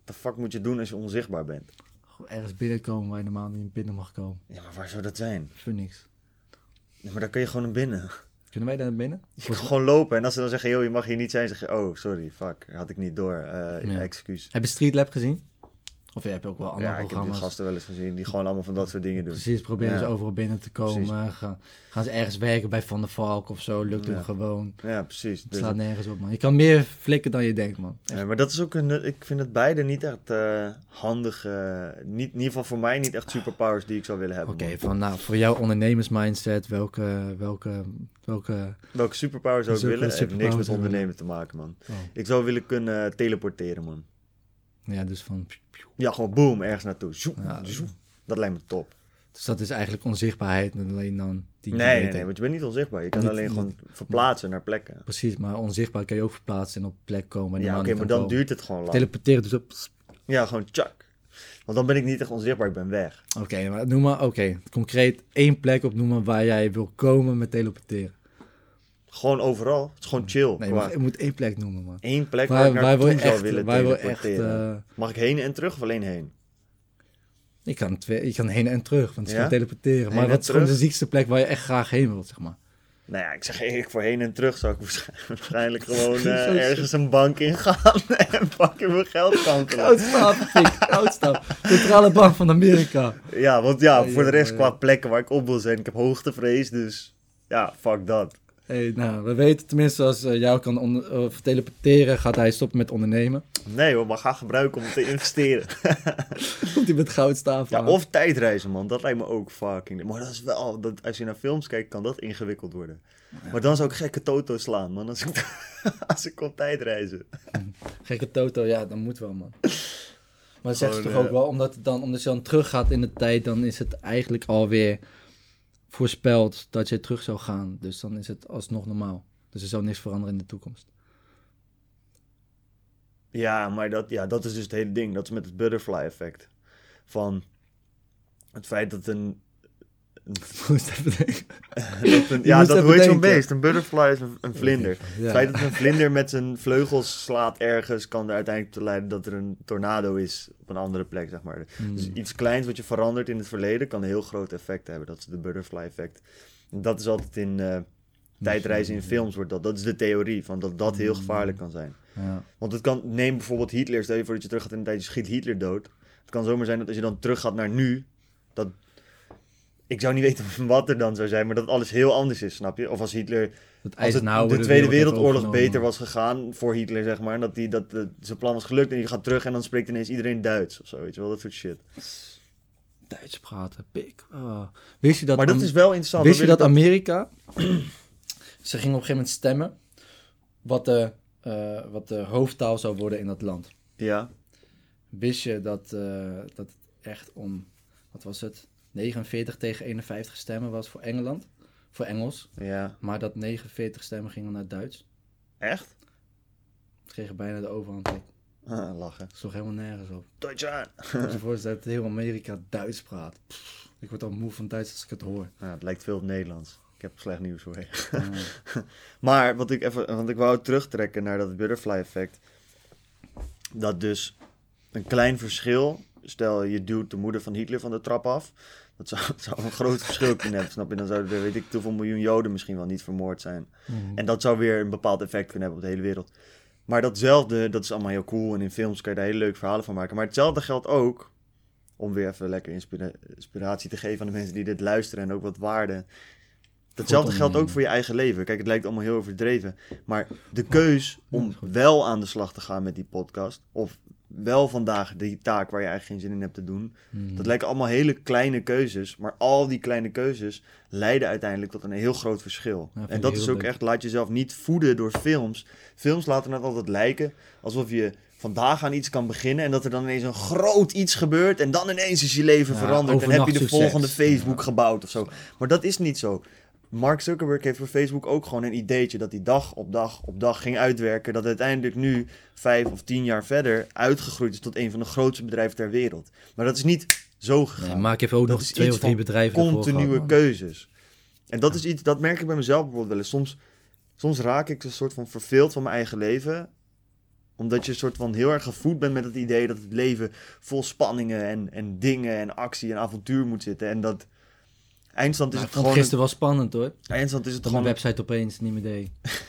de fuck moet je doen als je onzichtbaar bent? Gewoon ergens binnenkomen waar je normaal niet binnen mag komen. Ja, maar waar zou dat zijn? Voor niks. Ja, maar daar kun je gewoon naar binnen. Kunnen wij daar naar binnen? Je kan gewoon lopen en als ze dan zeggen, joh, je mag hier niet zijn, zeg je, oh, sorry, fuck, had ik niet door. Eh, Ja. Excuus. Heb je Street Lab gezien? Of je hebt ook wel andere Ja, ik heb die gasten wel eens gezien die gewoon allemaal van dat soort dingen doen. Precies, proberen Ja. ze overal binnen te komen. Gaan, gaan ze ergens werken bij Van der Valk of zo, lukt Ja. hem gewoon. Ja, precies. Het Dus- slaat nergens op, man. Je kan meer flikken dan je denkt, man. Ja, maar dat is ook een. Ik vind het beide niet echt eh handig. eh, niet, in ieder geval voor mij niet echt superpowers die ik zou willen hebben. Oké, van nou, voor jouw ondernemersmindset, welke, welke, welke... Welke superpower zou ik willen? Heeft niks met ondernemen te maken, man. Oh. Ik zou willen kunnen teleporteren, man. Ja, dus van... Ja, gewoon boom, ergens naartoe. Zoep, Ja, zoep. Dat lijkt me top. Dus dat is eigenlijk onzichtbaarheid, en alleen dan... Die Nee, nee, nee, want je bent niet onzichtbaar. Je kan Niet- alleen niet- gewoon verplaatsen naar plekken. Precies, maar onzichtbaar kan je ook verplaatsen en op plek komen. Ja, oké, maar dan komen. duurt het gewoon lang. Teleporteren dus op... Ja, gewoon tjak. Want dan ben ik niet echt onzichtbaar, ik ben weg. Oké, maar noem maar, oké, concreet één plek opnoemen waar jij wil komen met teleporteren. Gewoon overal. Het is gewoon chill. Nee, maar je moet één plek noemen, man. één plek waar, Waar, ik waar naartoe wil je zou echt, willen waar echt, teleporteren. eh, Mag ik heen en terug of alleen heen? je, kan twee, je kan heen en terug, want het is Ja? teleporteren. Maar wat is gewoon de ziekste plek waar je echt graag heen wilt, zeg maar? Nou ja, ik zeg eerlijk, voor heen en terug zou ik waarsch- waarschijnlijk gewoon eh, ergens een bank ingaan en fucking mijn geld kantelen. Goudstap, Fik, goudstap. Centrale Bank van Amerika. Ja, want ja, voor de rest qua plekken waar ik op wil zijn, ik heb hoogtevrees, dus ja, fuck dat. Hey, nou, we weten tenminste als eh, jou kan eh, teleporteren, gaat hij stoppen met ondernemen. Nee hoor, maar ga gebruiken om te investeren. Komt hij met goudstaaf Ja, aan. of tijdreizen, man. Dat lijkt me ook fucking... Maar dat is wel... Dat, als je naar films kijkt, kan dat ingewikkeld worden. Maar dan zou ik gekke toto slaan, man. Als ik, als ik kon tijdreizen. Gekke Toto, ja, dan moet wel, man. Maar zeg ze toch ook eh, wel, omdat, het dan, omdat je dan teruggaat in de tijd, dan is het eigenlijk alweer voorspeld dat je terug zou gaan. Dus dan is het alsnog normaal. Dus er zou niks veranderen in de toekomst. Ja, maar dat, ja, dat is dus het hele ding. Dat is met het butterfly effect. Van het feit dat een... Moest even denken. ja, dat heet zo'n beest? Een butterfly is een, een vlinder. Ja. Het feit dat een vlinder met zijn vleugels slaat ergens... kan er uiteindelijk toe leiden dat er een tornado is op een andere plek, zeg maar. Hmm. Dus iets kleins wat je verandert in het verleden kan een heel groot effect hebben. Dat is de butterfly effect. En dat is altijd in eh, tijdreizen in films wordt dat. Dat is de theorie van dat dat heel gevaarlijk kan zijn. Ja. Want het kan, neem bijvoorbeeld Hitler, stel je voor dat je terug gaat in de tijd, je schiet Hitler dood. Het kan zomaar zijn dat als je dan terug gaat naar nu, dat... Ik zou niet weten wat er dan zou zijn, maar dat alles heel anders is, snap je? Of als Hitler, Het als het, de Tweede Wereldoorlog beter was gegaan voor Hitler, zeg maar. en Dat, die, dat eh, zijn plan was gelukt en je gaat terug en dan spreekt ineens iedereen Duits of zo, weet je wel, dat soort shit. Duits praten, pik. Ah. Wist je dat, maar dat is wel interessant. wist je dat ik Amerika, ze gingen op een gegeven moment stemmen wat de, eh, wat de hoofdtaal zou worden in dat land. Ja, Wist je dat, eh, dat het echt om, wat was het, 49 tegen 51 stemmen was voor Engeland, voor Engels, ja. maar dat 49 stemmen gingen naar Duits. Echt? Ze kregen bijna de overhand. Ah, lachen. sloeg helemaal nergens op. Deutschland. Als je voorstelt dat heel Amerika Duits praat. Pff, ik word al moe van Duits als ik het hoor. Ja, het lijkt veel op Nederlands. Ik heb slecht nieuws voor je. Ah. Maar wat ik even, want ik wou terugtrekken naar dat butterfly effect. Dat dus een klein verschil, stel je duwt de moeder van Hitler van de trap af. Dat zou, zou een groot verschil kunnen hebben, snap je? Dan zouden er, weet ik, hoeveel miljoen Joden misschien wel niet vermoord zijn. En dat zou weer een bepaald effect kunnen hebben op de hele wereld. Maar datzelfde, dat is allemaal heel cool en in films kan je daar hele leuke verhalen van maken. Maar hetzelfde geldt ook, om weer even lekker inspira- inspiratie te geven aan de mensen die dit luisteren en ook wat waarde. Datzelfde geldt ook voor je eigen leven. Kijk, het lijkt allemaal heel overdreven. Maar de keus om wel aan de slag te gaan met die podcast, of wel vandaag die taak waar je eigenlijk geen zin in hebt te doen, Hmm. dat lijken allemaal hele kleine keuzes. Maar al die kleine keuzes leiden uiteindelijk tot een heel groot verschil. en dat is ook leuk. echt, laat jezelf niet voeden door films. Films laten het altijd lijken alsof je vandaag aan iets kan beginnen en dat er dan ineens een groot iets gebeurt en dan ineens is je leven Ja, veranderd en heb je de succes. volgende Facebook Ja. gebouwd of zo. Maar dat is niet zo. Mark Zuckerberg heeft voor Facebook ook gewoon een ideetje dat hij dag op dag op dag ging uitwerken. Dat uiteindelijk nu, vijf of tien jaar verder, uitgegroeid is tot een van de grootste bedrijven ter wereld. Maar dat is niet zo gegaan. Nee, Mark heeft ook Dat nog twee of drie bedrijven continue gehad, keuzes. En dat is iets, dat merk ik bij mezelf bijvoorbeeld wel eens. Soms, soms raak ik een soort van verveeld van mijn eigen leven. Omdat je een soort van heel erg gevoed bent met het idee dat het leven vol spanningen en, en dingen en actie en avontuur moet zitten. En dat eindstand is Maar het gewoon... gisteren wel spannend hoor. eindstand is het Dat gewoon... mijn website opeens niet meer deed.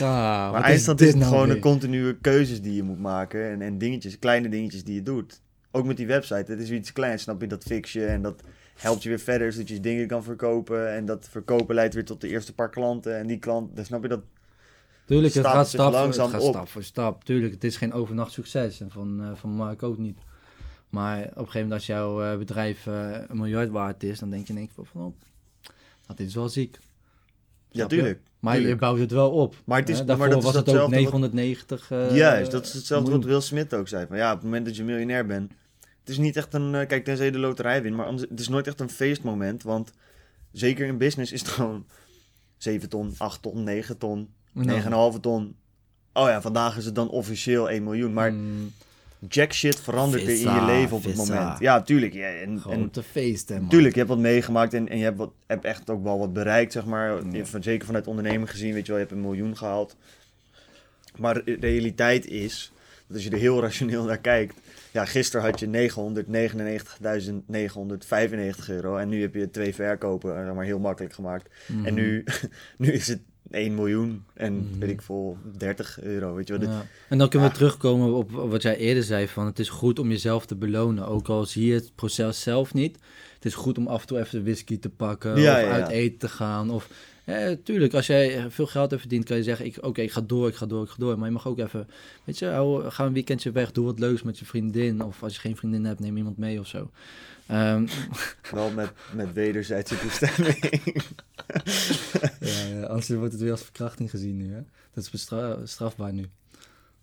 Maar eindstand dit is het nou gewoon weer? een continue keuzes die je moet maken. En, en dingetjes, kleine dingetjes die je doet. Ook met die website. Het is iets kleins, snap je? Dat fix je en dat helpt je weer verder. Zodat je dingen kan verkopen. En dat verkopen leidt weer tot de eerste paar klanten. En die klant, dan snap je dat? Tuurlijk, het gaat stap voor, langzaam het gaat op. stap voor stap. Tuurlijk, het is geen overnacht succes. En van, eh, van Mark ook niet. Maar op een gegeven moment als jouw eh, bedrijf eh, een miljard waard is, dan denk je in één keer van, oh, dit is wel ziek. Ja, tuurlijk. Maar je bouwt het wel op. Maar het is- maar dat is was het ook datzelfde wat- 990. eh, Juist, dat is hetzelfde wat. Will Smith ook zei. Van, ja, op het moment dat je miljonair bent. Het is niet echt een... kijk, tenzij je de loterij wint. Maar anders, het is nooit echt een feestmoment. Want zeker in business is het gewoon 7 ton, 8 ton, 9 ton, Nou, 9,5 ton. Oh ja, vandaag is het dan officieel 1 miljoen. Maar mm, jack shit verandert er in je leven op het moment. Ja, tuurlijk. Ja, en, Gewoon te feesten, man. Tuurlijk, je hebt wat meegemaakt en, en je hebt, wat, hebt echt ook wel wat bereikt, zeg maar. Ja. Van- Zeker vanuit onderneming gezien, weet je wel, je hebt een miljoen gehaald. Maar de realiteit is, dat als je er heel rationeel naar kijkt... Ja, gisteren had je 999.995 euro en nu heb je twee verkopen, eh, zeg maar heel makkelijk gemaakt. Mhm. En nu, nu is het 1 miljoen en Mhm. weet ik veel, 30 euro, weet je wel. Ja. En dan kunnen we Ah. terugkomen op wat jij eerder zei: van het is goed om jezelf te belonen. Ook al zie je het proces zelf niet. Het is goed om af en toe even whisky te pakken. Ja, of ja, ja. uit eten te gaan. Of eh, tuurlijk, als jij veel geld hebt verdiend, kan je zeggen: ik, Oké, ik ga door, ik ga door, ik ga door. Maar je mag ook even, weet je, hou, ga een weekendje weg. Doe wat leuks met je vriendin. Of als je geen vriendin hebt, neem iemand mee of zo. Ehm, Wel met, met wederzijdse toestemming. ja, ja, anders wordt het weer als verkrachting gezien nu. Hè? Dat is bestra- strafbaar nu.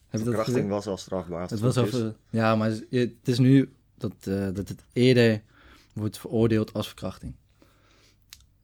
Heb Verkrachting was al strafbaar. Het was over, ja, maar het is nu dat, eh, dat het eerder wordt veroordeeld als verkrachting.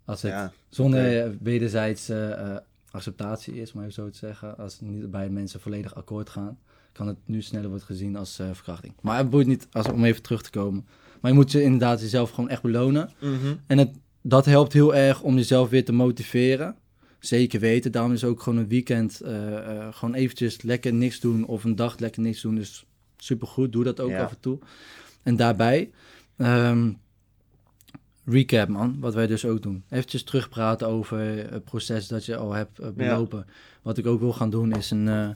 Als het Ja, zonder eh, wederzijdse eh, acceptatie is, maar even zo te zeggen. Als niet bij mensen volledig akkoord gaan, kan het nu sneller worden gezien als eh, verkrachting. Maar het boeit niet als, om even terug te komen. Maar je moet je inderdaad jezelf gewoon echt belonen. Mhm. En het, dat helpt heel erg om jezelf weer te motiveren. Zeker weten. Daarom is ook gewoon een weekend eh, eh, gewoon eventjes lekker niks doen. Of een dag lekker niks doen. Dus supergoed. Doe dat ook Ja. af en toe. En daarbij, ehm, recap man. Wat wij dus ook doen. Eventjes terugpraten over het proces dat je al hebt belopen. Wat ik ook wil gaan doen is een...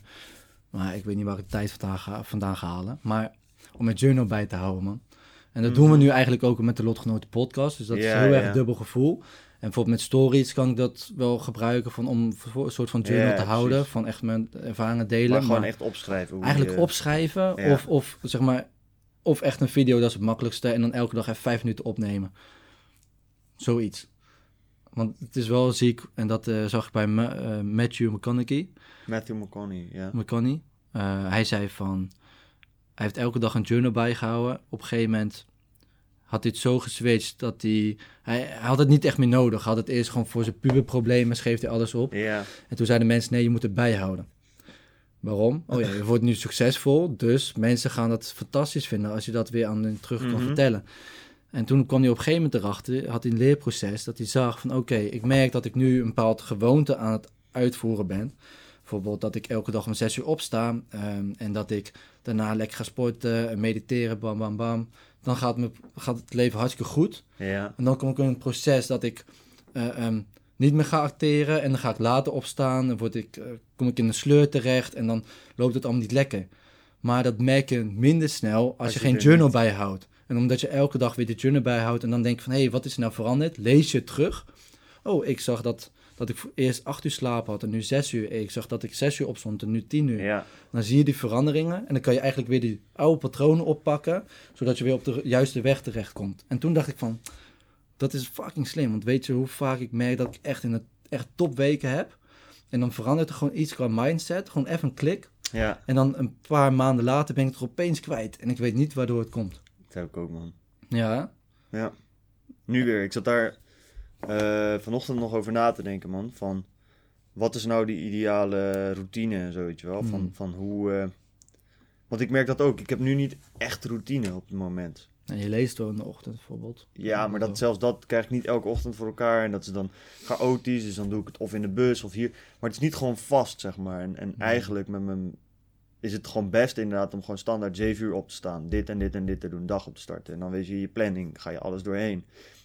maar ik weet niet waar ik de tijd vandaan ga, vandaan ga halen. Maar om een journal bij te houden man. En dat doen we Mhm. nu eigenlijk ook met de Lotgenoten podcast. Dus dat is heel erg dubbel gevoel. En bijvoorbeeld met stories kan ik dat wel gebruiken van, om een soort van journal te houden. precies. Van echt mijn ervaringen delen. Maar gewoon maar echt opschrijven. Hoe eigenlijk je- opschrijven Ja. of, of zeg maar... Of echt een video, dat is het makkelijkste. En dan elke dag even vijf minuten opnemen. Zoiets. Want het is wel ziek. En dat eh, zag ik bij Ma- eh, Matthew McConaughey. Matthew McConaughey, ja. McConaughey. Eh, hij zei van... Hij heeft elke dag een journal bijgehouden. Op een gegeven moment had hij het zo geswitcht dat hij... Hij, hij had het niet echt meer nodig. Hij had het eerst gewoon voor zijn puberproblemen, schreef hij alles op. Ja, En toen zeiden mensen, nee, je moet het bijhouden. Waarom? Oh ja, je wordt nu succesvol, dus mensen gaan dat fantastisch vinden als je dat weer aan hen terug kan Mhm. vertellen. En toen kwam hij op een gegeven moment erachter, had hij een leerproces, dat hij zag van oké, ik merk dat ik nu een bepaald gewoonte aan het uitvoeren ben. Bijvoorbeeld dat ik elke dag om zes uur opsta ehm, en dat ik daarna lekker ga sporten en mediteren, bam bam bam. Dan gaat, me, gaat het leven hartstikke goed. ja. En dan kom ik in een proces dat ik eh, ehm, niet meer ga acteren. En dan ga ik later opstaan. Dan word ik, eh, kom ik in een sleur terecht. En dan loopt het allemaal niet lekker. Maar dat merk je minder snel als, Als je je geen journal bijhoudt. En omdat je elke dag weer de journal bijhoudt. En dan denk je van, hé, hey, wat is er nou veranderd? Lees je het terug. Oh, ik zag dat, dat ik eerst acht uur slaap had en nu zes uur. Ik zag dat ik zes uur opstond en nu tien uur. Ja, Dan zie je die veranderingen en dan kan je eigenlijk weer die oude patronen oppakken, zodat je weer op de juiste weg terechtkomt. En toen dacht ik van, dat is fucking slim, want weet je hoe vaak ik merk dat ik echt in het echt topweken heb? En dan verandert er gewoon iets qua mindset, gewoon even een klik. ja. En dan een paar maanden later ben ik het er opeens kwijt en ik weet niet waardoor het komt. Dat heb ik ook, man. Ja, Ja. Nu weer. Ik zat daar eh, vanochtend nog over na te denken, man. Van, wat is nou die ideale routine en zo, weet je wel? Van, Hmm. van hoe... eh, Want ik merk dat ook. Ik heb nu niet echt routine op het moment. en je leest wel in de ochtend bijvoorbeeld. Ja, maar dat, zelfs dat krijg ik niet elke ochtend voor elkaar. En dat is dan chaotisch. Dus dan doe ik het of in de bus of hier. Maar het is niet gewoon vast, zeg maar. En, en eigenlijk met mijn, is het gewoon best inderdaad om gewoon standaard 7 uur op te staan. Dit en dit en dit te doen, dag op te starten. En dan weet je je planning, ga je alles doorheen.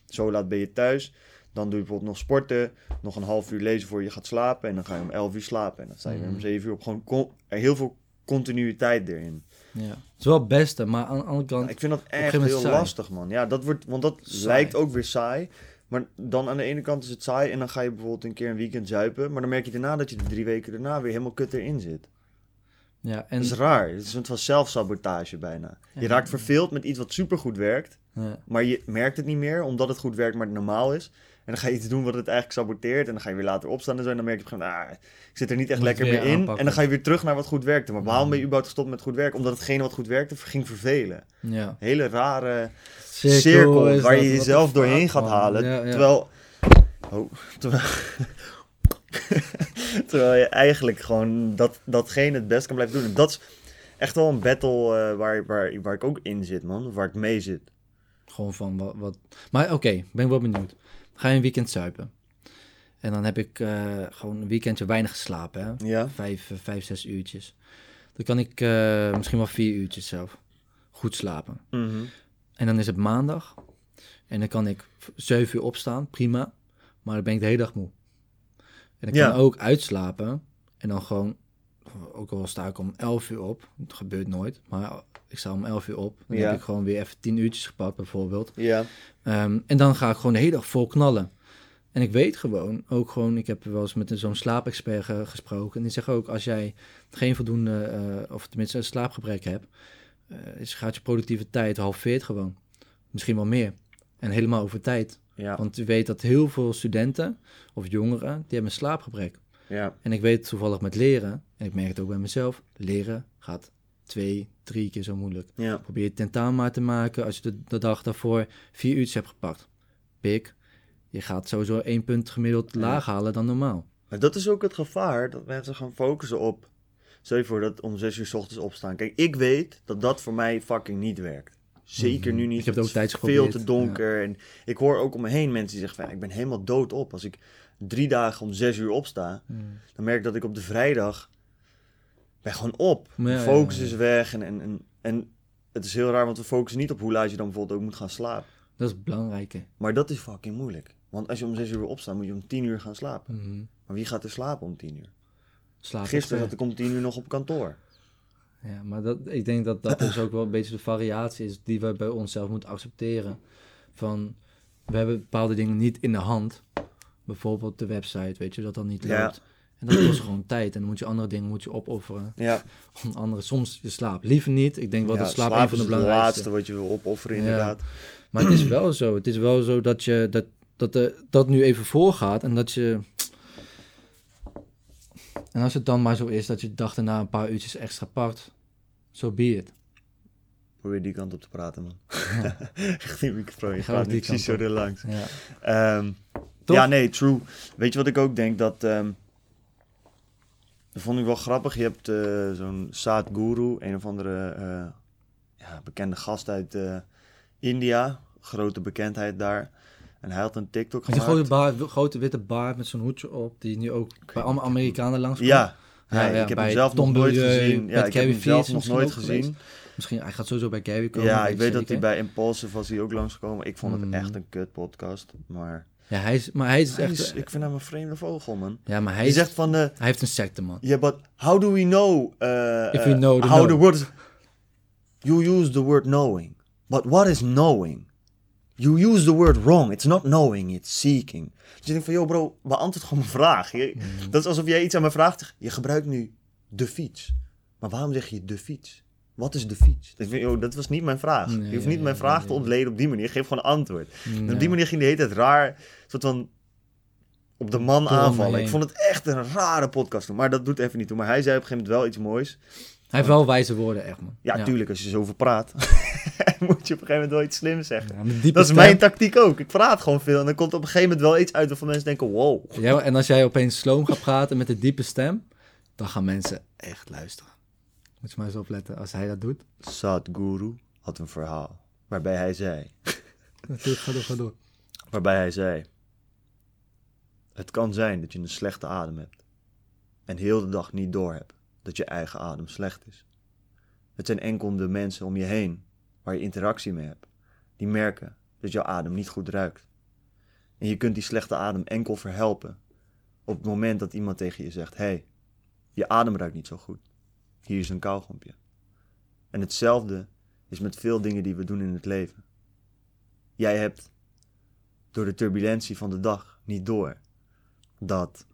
Zo laat ben je thuis. Dan doe je bijvoorbeeld nog sporten. Nog een half uur lezen voor je gaat slapen. En dan ga je om 11 uur slapen. En dan sta je weer om Mhm. 7 uur op. Gewoon er heel veel continuïteit erin. Ja. Het is wel het beste, maar aan de andere kant... Ja, ik vind dat echt heel saai. lastig, man. Ja, dat wordt, want dat Saai. lijkt ook weer saai. Maar dan aan de ene kant is het saai en dan ga je bijvoorbeeld een keer een weekend zuipen. Maar dan merk je daarna dat je de drie weken daarna weer helemaal kut erin zit. Ja, en, Dat is raar. Het is een soort van zelfsabotage bijna. Je raakt verveeld met iets wat supergoed werkt. ja. Maar je merkt het niet meer, omdat het goed werkt, maar het normaal is. En dan ga je iets doen wat het eigenlijk saboteert. En dan ga je weer later opstaan en zo. En dan merk je op een gegeven moment, ah, ik zit er niet echt Moet lekker meer in. aanpakken. En dan ga je weer terug naar wat goed werkte. Maar waarom ben je überhaupt gestopt met goed werken? Omdat hetgene wat goed werkte, ging vervelen. ja. Hele rare Cirkel waar je jezelf doorheen gaat halen. Terwijl, oh, terwijl, terwijl je eigenlijk gewoon dat, datgene het best kan blijven doen. En dat is, echt wel een battle eh, waar, waar, waar ik ook in zit, man. Waar ik mee zit. Gewoon van wat... wat... Maar oké, ben ik wel benieuwd. Ga je een weekend zuipen. En dan heb ik eh, gewoon een weekendje weinig geslapen, hè. Ja? Vijf, eh, vijf, zes uurtjes. Dan kan ik misschien wel vier uurtjes zelf goed slapen. Mhm. En dan is het maandag. En dan kan ik zeven uur opstaan, prima. Maar dan ben ik de hele dag moe. En ik Ja. kan ook uitslapen. En dan gewoon, ook al sta ik om elf uur op. Het gebeurt nooit, maar ik sta om elf uur op. Dan Ja. heb ik gewoon weer even tien uurtjes gepakt bijvoorbeeld. Ja. Ehm, en dan ga ik gewoon de hele dag vol knallen. En ik weet gewoon, ook gewoon, ik heb wel eens met een- zo'n slaapexpert ge- gesproken. En die zegt ook, als jij geen voldoende, eh, of tenminste een slaapgebrek hebt, eh, is, gaat je productiviteit halveert gewoon. Misschien wel meer. En helemaal over tijd. Ja. Want je weet dat heel veel studenten of jongeren, die hebben een slaapgebrek. Ja. En ik weet toevallig met leren, en ik merk het ook bij mezelf, leren gaat twee, drie keer zo moeilijk. Ja. Probeer je tentamen maar te maken als je de, de dag daarvoor vier uurtjes hebt gepakt. Pik, je gaat sowieso één punt gemiddeld Ja. laag halen dan normaal. Maar dat is ook het gevaar, dat mensen gaan focussen op... Stel je voor dat om zes uur 's ochtends opstaan. Kijk, ik weet dat dat voor mij fucking niet werkt. Zeker nu Mhm. niet. Ik heb het ook is tijds veel te donker. En ik hoor ook om me heen mensen die zeggen van... "Ja, Ik ben helemaal dood op. Als ik drie dagen om zes uur opsta... dan merk ik dat ik op de vrijdag... ben gewoon op. Ja, focus ja, is weg. En, en, en, en het is heel raar, want we focussen niet op hoe laat je dan bijvoorbeeld ook moet gaan slapen. Dat is het belangrijke. Maar dat is fucking moeilijk. Want als je om zes uur wil opstaan, moet je om tien uur gaan slapen. Mhm. Maar wie gaat er slapen om tien uur? Slaap Gisteren echt, zat ik om tien uur nog op kantoor. Ja, maar dat, ik denk dat dat dus ook wel een beetje de variatie is die we bij onszelf moeten accepteren. Van, we hebben bepaalde dingen niet in de hand. Bijvoorbeeld de website, weet je, dat dan niet Ja. loopt. En dat kost gewoon tijd. En dan moet je andere dingen moet je opofferen. Ja, Om andere, soms je slaap liever niet. Ik denk wel ja, dat slaap, slaap een van is de het belangrijkste. laatste wat je wil opofferen Ja. inderdaad. Maar het is wel zo. Het is wel zo dat je dat, dat, de, dat nu even voorgaat en dat je. En als het dan maar zo is dat je dag daarna een paar uurtjes extra pakt, zo be it. Probeer die kant op te praten, man. Echt die microfoon, je gaat niet precies zo er langs. Ja. Ehm, ja, nee, true. Weet je wat ik ook denk? Dat, ehm, dat vond ik wel grappig. Je hebt eh, zo'n Sadhguru, een of andere eh, ja, bekende gast uit eh, India. Grote bekendheid daar. En hij had een TikTok Met gemaakt. grote, witte baard met zo'n hoedje op, die nu ook bij allemaal Amerikanen langs Ja, Ja, ja, ja, ik heb hem zelf Tom nog nooit gezien. Ja, ik heb hem zelf nog misschien nooit geweest. gezien. Misschien, hij gaat sowieso bij Gary komen. Ja, ik weet dat hij bij Impulsive was hij ook langsgekomen. Ik vond het Mm. echt een kut podcast. Maar Ja, hij is, maar hij is hij echt... is- ik vind hem een vreemde vogel, man. ja, maar hij, is, zegt van, eh hij heeft een secte, man. yeah, but how do we know, uh, If we uh, know the how know. the word. You use the word knowing. But what is knowing? You use the word wrong. It's not knowing, it's seeking. Dus je denkt van, yo bro, beantwoord gewoon mijn vraag. Je- Mm. Dat is alsof jij iets aan me vraagt. Je gebruikt nu de fiets. Maar waarom zeg je de fiets? Wat is de fiets? Yo, dat was niet mijn vraag. Nee, je hoeft niet mijn vraag te ontleden op die manier. Geef gewoon een antwoord. Op die manier ging de hele tijd raar, soort van op de man aanvallen. Ik vond het echt een rare podcast toen, maar dat doet even niet toe. Maar hij zei op een gegeven moment wel iets moois. Hij heeft wel wijze woorden, echt, man. Ja, tuurlijk, als je zoveel praat, moet je op een gegeven moment wel iets slims zeggen. Ja, Dat is stem. mijn tactiek ook. Ik praat gewoon veel en dan komt op een gegeven moment wel iets uit waarvan mensen denken, wow. Ja, en als jij opeens sloom gaat praten met een diepe stem, dan gaan mensen echt luisteren. Moet je maar eens opletten als hij dat doet. Sadhguru had een verhaal waarbij hij zei, Natuurlijk, ga door, ga door. waarbij hij zei, het kan zijn dat je een slechte adem hebt en heel de dag niet doorhebt dat je eigen adem slecht is. Het zijn enkel de mensen om je heen waar je interactie mee hebt, die merken dat jouw adem niet goed ruikt. En je kunt die slechte adem enkel verhelpen op het moment dat iemand tegen je zegt: hey, je adem ruikt niet zo goed. Hier is een kauwgompje. En hetzelfde is met veel dingen die we doen in het leven. Jij hebt door de turbulentie van de dag niet door dat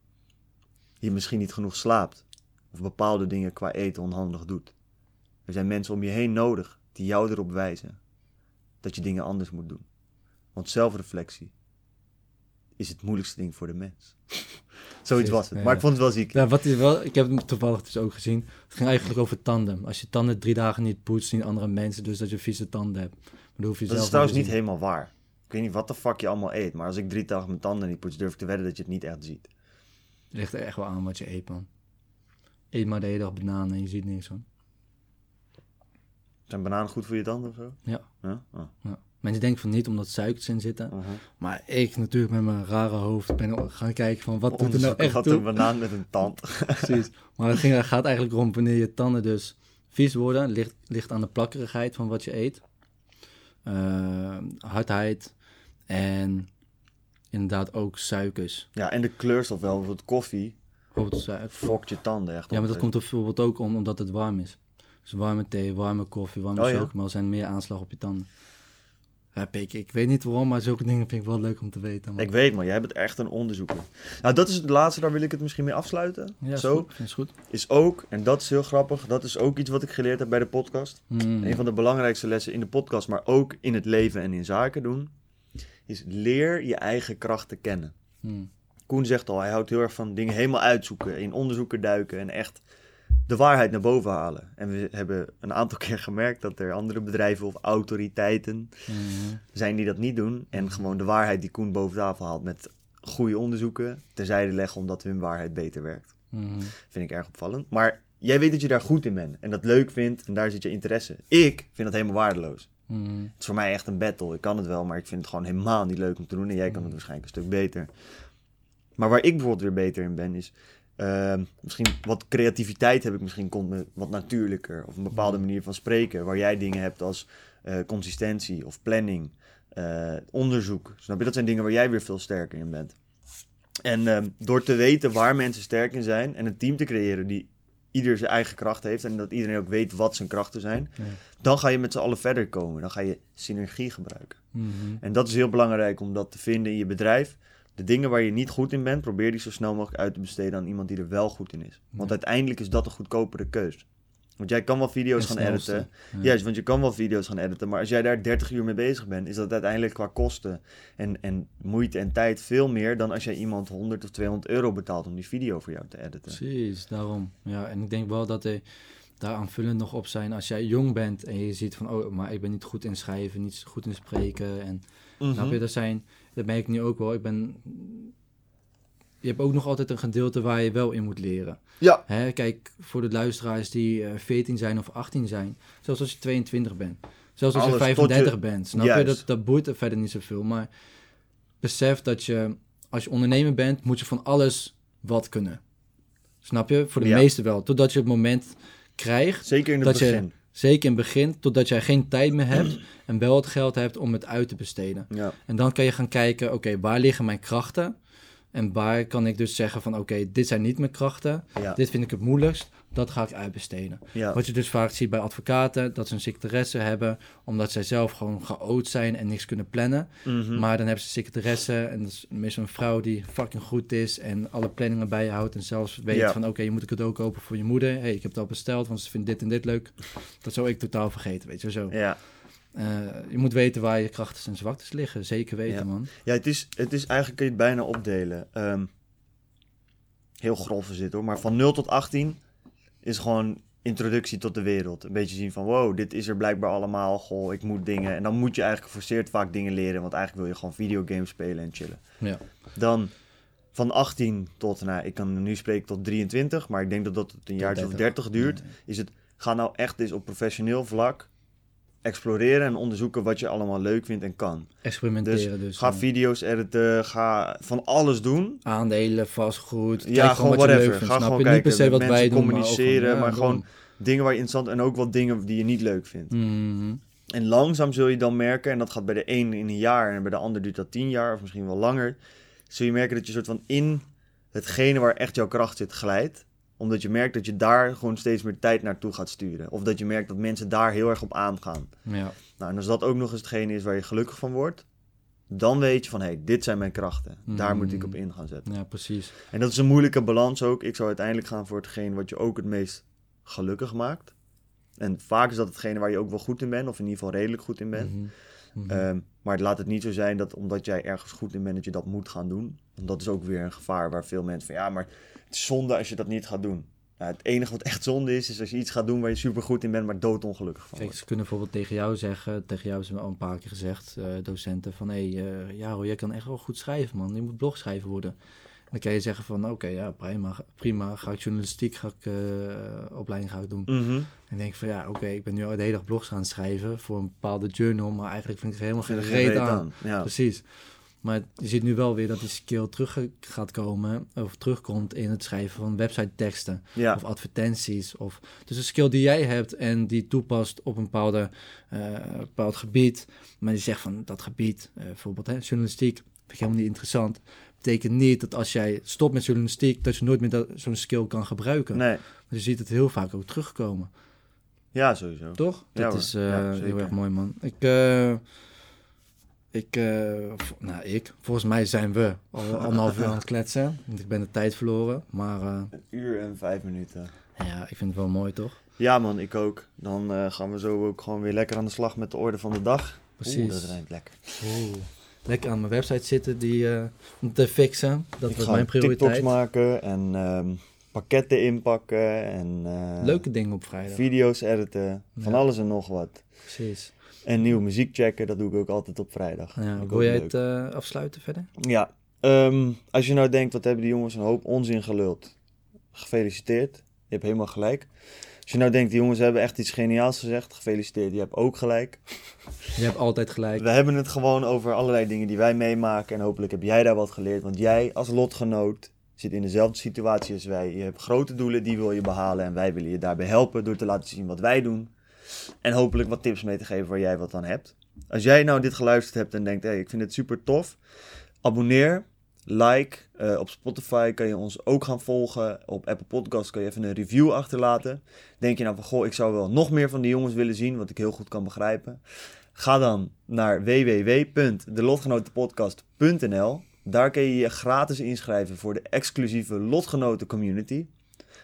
je misschien niet genoeg slaapt of bepaalde dingen qua eten onhandig doet. Er zijn mensen om je heen nodig die jou erop wijzen dat je dingen anders moet doen. Want zelfreflectie is het moeilijkste ding voor de mens. Zoiets was het. Maar ik vond het wel ziek. Ja, wat is wel, ik heb het toevallig dus ook gezien. Het ging eigenlijk over tanden. Als je tanden drie dagen niet poetst, zien andere mensen dus dat je vieze tanden hebt. Maar dan hoef je Dat zelf is trouwens niet helemaal waar. Ik weet niet wat de fuck je allemaal eet, maar als ik drie dagen mijn tanden niet poets, durf ik te wedden dat je het niet echt ziet. Het ligt er echt wel aan wat je eet, man. Eet maar de hele dag bananen en je ziet niks, man. Zijn bananen goed voor je tanden of zo? Ja. Ja? Oh. Ja. Mensen denken van niet omdat suikers in zitten. Maar ik natuurlijk met mijn rare hoofd ben gaan kijken van wat doet er nou echt toe. een banaan met een tand. Precies. Maar het ging, gaat eigenlijk om wanneer je tanden dus vies worden. Ligt, ligt aan de plakkerigheid van wat je eet. Eh, hardheid. En inderdaad ook suikers. Ja, en de kleurstof wel. Bijvoorbeeld koffie Bijvoorbeeld suiker. fokt je tanden echt Ja, maar dat komt er bijvoorbeeld ook om omdat het warm is. Dus warme thee, warme koffie, warme Oh, ja? chocomel zijn meer aanslag op je tanden. Ja, Pik, ik weet niet waarom, maar zulke dingen vind ik wel leuk om te weten. man. Ik weet maar, jij bent echt een onderzoeker. Nou, dat is het laatste, daar wil ik het misschien mee afsluiten. ja, is Zo, goed, is goed. is ook, en dat is heel grappig, dat is ook iets wat ik geleerd heb bij de podcast. Mm. Een van de belangrijkste lessen in de podcast, maar ook in het leven en in zaken doen, is leer je eigen krachten kennen. Mm. Koen zegt al, hij houdt heel erg van dingen helemaal uitzoeken, in onderzoeken duiken en echt de waarheid naar boven halen. En we hebben een aantal keer gemerkt dat er andere bedrijven of autoriteiten Mm. zijn die dat niet doen. En gewoon de waarheid die Koen boven tafel haalt met goede onderzoeken terzijde leggen omdat hun waarheid beter werkt. Mm. Vind ik erg opvallend. Maar jij weet dat je daar goed in bent en dat leuk vindt en daar zit je interesse. Ik vind dat helemaal waardeloos. Mm. Het is voor mij echt een battle. Ik kan het wel, maar ik vind het gewoon helemaal niet leuk om te doen. En jij kan het waarschijnlijk een stuk beter. Maar waar ik bijvoorbeeld weer beter in ben, is ehm, misschien wat creativiteit heb ik misschien komt me wat natuurlijker. Of een bepaalde manier van spreken. Waar jij dingen hebt als eh, consistentie of planning, eh, onderzoek. Snap je? Dat zijn dingen waar jij weer veel sterker in bent. En ehm, door te weten waar mensen sterk in zijn en een team te creëren die ieder zijn eigen kracht heeft en dat iedereen ook weet wat zijn krachten zijn, Ja. dan ga je met z'n allen verder komen. Dan ga je synergie gebruiken. Mhm. En dat is heel belangrijk om dat te vinden in je bedrijf. De dingen waar je niet goed in bent, probeer die zo snel mogelijk uit te besteden aan iemand die er wel goed in is. Want Ja. uiteindelijk is dat een goedkopere keus. Want jij kan wel video's gaan snelste. editen. Ja. Juist, want je kan wel video's gaan editen. Maar als jij daar 30 uur mee bezig bent, is dat uiteindelijk qua kosten en, en moeite en tijd veel meer dan als jij iemand 100 of 200 euro betaalt om die video voor jou te editen. Precies, daarom. Ja, en ik denk wel dat er daar aanvullend nog op zijn als jij jong bent en je ziet van, oh, maar ik ben niet goed in schrijven, niet goed in spreken. En Mhm. snap je, dat zijn, dat merk ik nu ook wel. Ik ben, je hebt ook nog altijd een gedeelte waar je wel in moet leren. Ja, Hè, kijk, voor de luisteraars die eh 14 zijn of 18 zijn, zelfs als je 22 bent, zelfs als Alles, je tot 35 je- bent, snap je, dat, dat boeit er verder niet zoveel. Maar besef dat je, als je ondernemer bent, moet je van alles wat kunnen. Snap je? Voor de Ja. meesten wel. Totdat je het moment krijgt, zeker in het Dat je- begin. Zeker in het begin, totdat jij geen tijd meer hebt en wel het geld hebt om het uit te besteden. Ja. En dan kan je gaan kijken, oké, waar liggen mijn krachten? En waar kan ik dus zeggen van, oké, dit zijn niet mijn krachten. Ja. Dit vind ik het moeilijkst. Dat ga ik uitbesteden. Ja. Wat je dus vaak ziet bij advocaten, dat ze een secretaresse hebben, omdat zij zelf gewoon geoot zijn en niks kunnen plannen. Mhm. Maar dan hebben ze een secretaresse en dat is meestal een vrouw die fucking goed is en alle planningen bijhoudt en zelfs weet Ja. van, oké, je moet een cadeau kopen voor je moeder. hey, ik heb al besteld, want ze vindt dit en dit leuk. Dat zou ik totaal vergeten, weet je zo. Ja. Eh, je moet weten waar je krachten en zwaktes liggen, zeker weten, Ja. man. Ja, het is, het is eigenlijk kun je het bijna opdelen. Ehm, heel grof is dit hoor, maar van 0 tot 18 is gewoon introductie tot de wereld. Een beetje zien van wow, dit is er blijkbaar allemaal. Goh, ik moet dingen. En dan moet je eigenlijk geforceerd vaak dingen leren, want eigenlijk wil je gewoon videogames spelen en chillen. Ja. Dan van 18 tot, nou, ik kan nu spreken tot 23, maar ik denk dat dat het een jaar of 30. 30 duurt. Is het, ga nou echt eens op professioneel vlak exploreren en onderzoeken wat je allemaal leuk vindt en kan. Experimenteren dus. Ga eh, video's editen, ga van alles doen. aandelen, vastgoed. Ja, gewoon wat whatever. vindt, Ga snap gewoon je? kijken, Niet per se met wat mensen wij doen, communiceren, maar, ook maar gewoon, dingen waar je interessant en ook wat dingen die je niet leuk vindt. Mhm. En langzaam zul je dan merken, en dat gaat bij de een in een jaar en bij de ander duurt dat tien jaar of misschien wel langer, zul je merken dat je soort van in hetgene waar echt jouw kracht zit glijdt. Omdat je merkt dat je daar gewoon steeds meer tijd naartoe gaat sturen. Of dat je merkt dat mensen daar heel erg op aangaan. Ja. Nou, en als dat ook nog eens hetgene is waar je gelukkig van wordt, dan weet je van hé, hey, dit zijn mijn krachten. Daar moet ik op in gaan zetten. ja, precies. En dat is een moeilijke balans ook. Ik zou uiteindelijk gaan voor hetgeen wat je ook het meest gelukkig maakt. En vaak is dat hetgene waar je ook wel goed in bent, of in ieder geval redelijk goed in bent. Mhm. Ehm, maar laat het niet zo zijn dat omdat jij ergens goed in bent, dat je dat moet gaan doen. Want dat is ook weer een gevaar waar veel mensen van ja, maar zonde als je dat niet gaat doen. Nou, het enige wat echt zonde is, is als je iets gaat doen waar je super goed in bent, maar doodongelukkig van Kijk, ze kunnen bijvoorbeeld tegen jou zeggen, tegen jou hebben ze al een paar keer gezegd, eh, docenten, van hé, hey, eh, Jaro, jij kan echt wel goed schrijven, man. Je moet blogschrijver worden. Dan kan je zeggen van, oké, ja, prima, prima, ga ik journalistiek, ga ik eh, opleiding ga ik doen. Mhm. En denk van, ja, oké, ik ben nu al de hele dag blogs aan het schrijven voor een bepaalde journal, maar eigenlijk vind ik er helemaal geen reet aan. aan, ja. Precies. Maar je ziet nu wel weer dat die skill terug gaat komen, of terugkomt in het schrijven van website teksten Ja. of advertenties. Of, dus een skill die jij hebt en die toepast op een bepaalde, eh, bepaald gebied, maar die zegt van dat gebied, eh, bijvoorbeeld hè, journalistiek, vind ik helemaal niet interessant. Betekent niet dat als jij stopt met journalistiek, dat je nooit meer dat- zo'n skill kan gebruiken. Nee, Maar je ziet het heel vaak ook terugkomen. ja, sowieso. Toch? Ja, dat hoor. is eh, Ja, heel erg mooi, man. Ik, ik, eh, nou, ik, volgens mij zijn we al anderhalf uur aan het kletsen. Want ik ben de tijd verloren. Maar eh, Een uur en vijf minuten. ja, ik vind het wel mooi, toch? Ja man, ik ook. Dan eh, gaan we zo ook gewoon weer lekker aan de slag met de orde van de dag. Precies. Oeh, dat rijmt lekker. Oeh. Lekker aan mijn website zitten die, om te fixen. Dat ik was mijn TikToks prioriteit. maken en ehm, pakketten inpakken en Leuke dingen op vrijdag. video's editen. Van Ja. alles en nog wat. Precies. En nieuwe muziek checken, dat doe ik ook altijd op vrijdag. Ja, wil jij leuk. het eh, afsluiten verder? Ja, ehm, als je nou denkt, wat hebben die jongens een hoop onzin geluld. Gefeliciteerd, je hebt helemaal gelijk. Als je nou denkt, die jongens hebben echt iets geniaals gezegd, gefeliciteerd, je hebt ook gelijk. Je hebt altijd gelijk. We hebben het gewoon over allerlei dingen die wij meemaken en hopelijk heb jij daar wat geleerd. Want jij als lotgenoot zit in dezelfde situatie als wij. Je hebt grote doelen, die wil je behalen en wij willen je daarbij helpen door te laten zien wat wij doen. En hopelijk wat tips mee te geven waar jij wat aan hebt. Als jij nou dit geluisterd hebt en denkt, hey, ik vind het super tof, abonneer, like. Eh, op Spotify kan je ons ook gaan volgen. Op Apple Podcasts kan je even een review achterlaten. Denk je nou van, goh, ik zou wel nog meer van die jongens willen zien, wat ik heel goed kan begrijpen. Ga dan naar www.delotgenotenpodcast.nl. Daar kun je je gratis inschrijven voor de exclusieve Lotgenoten Community.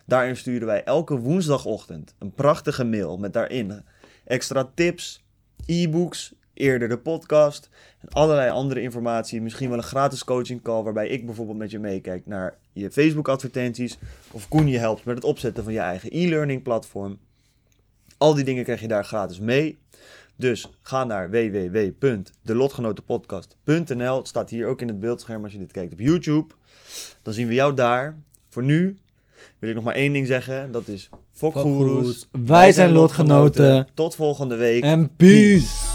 Daarin sturen wij elke woensdagochtend een prachtige mail met daarin extra tips, e-books, eerder de podcast en allerlei andere informatie. Misschien wel een gratis coaching call waarbij ik bijvoorbeeld met je meekijk naar je Facebook advertenties of Koen je helpt met het opzetten van je eigen e-learning platform. Al die dingen krijg je daar gratis mee. Dus ga naar www.delotgenotenpodcast.nl. Het staat hier ook in het beeldscherm als je dit kijkt op YouTube. Dan zien we jou daar. Voor nu wil ik nog maar één ding zeggen. Dat is Fokgoeroes. Wij zijn lotgenoten. Tot volgende week. En peace!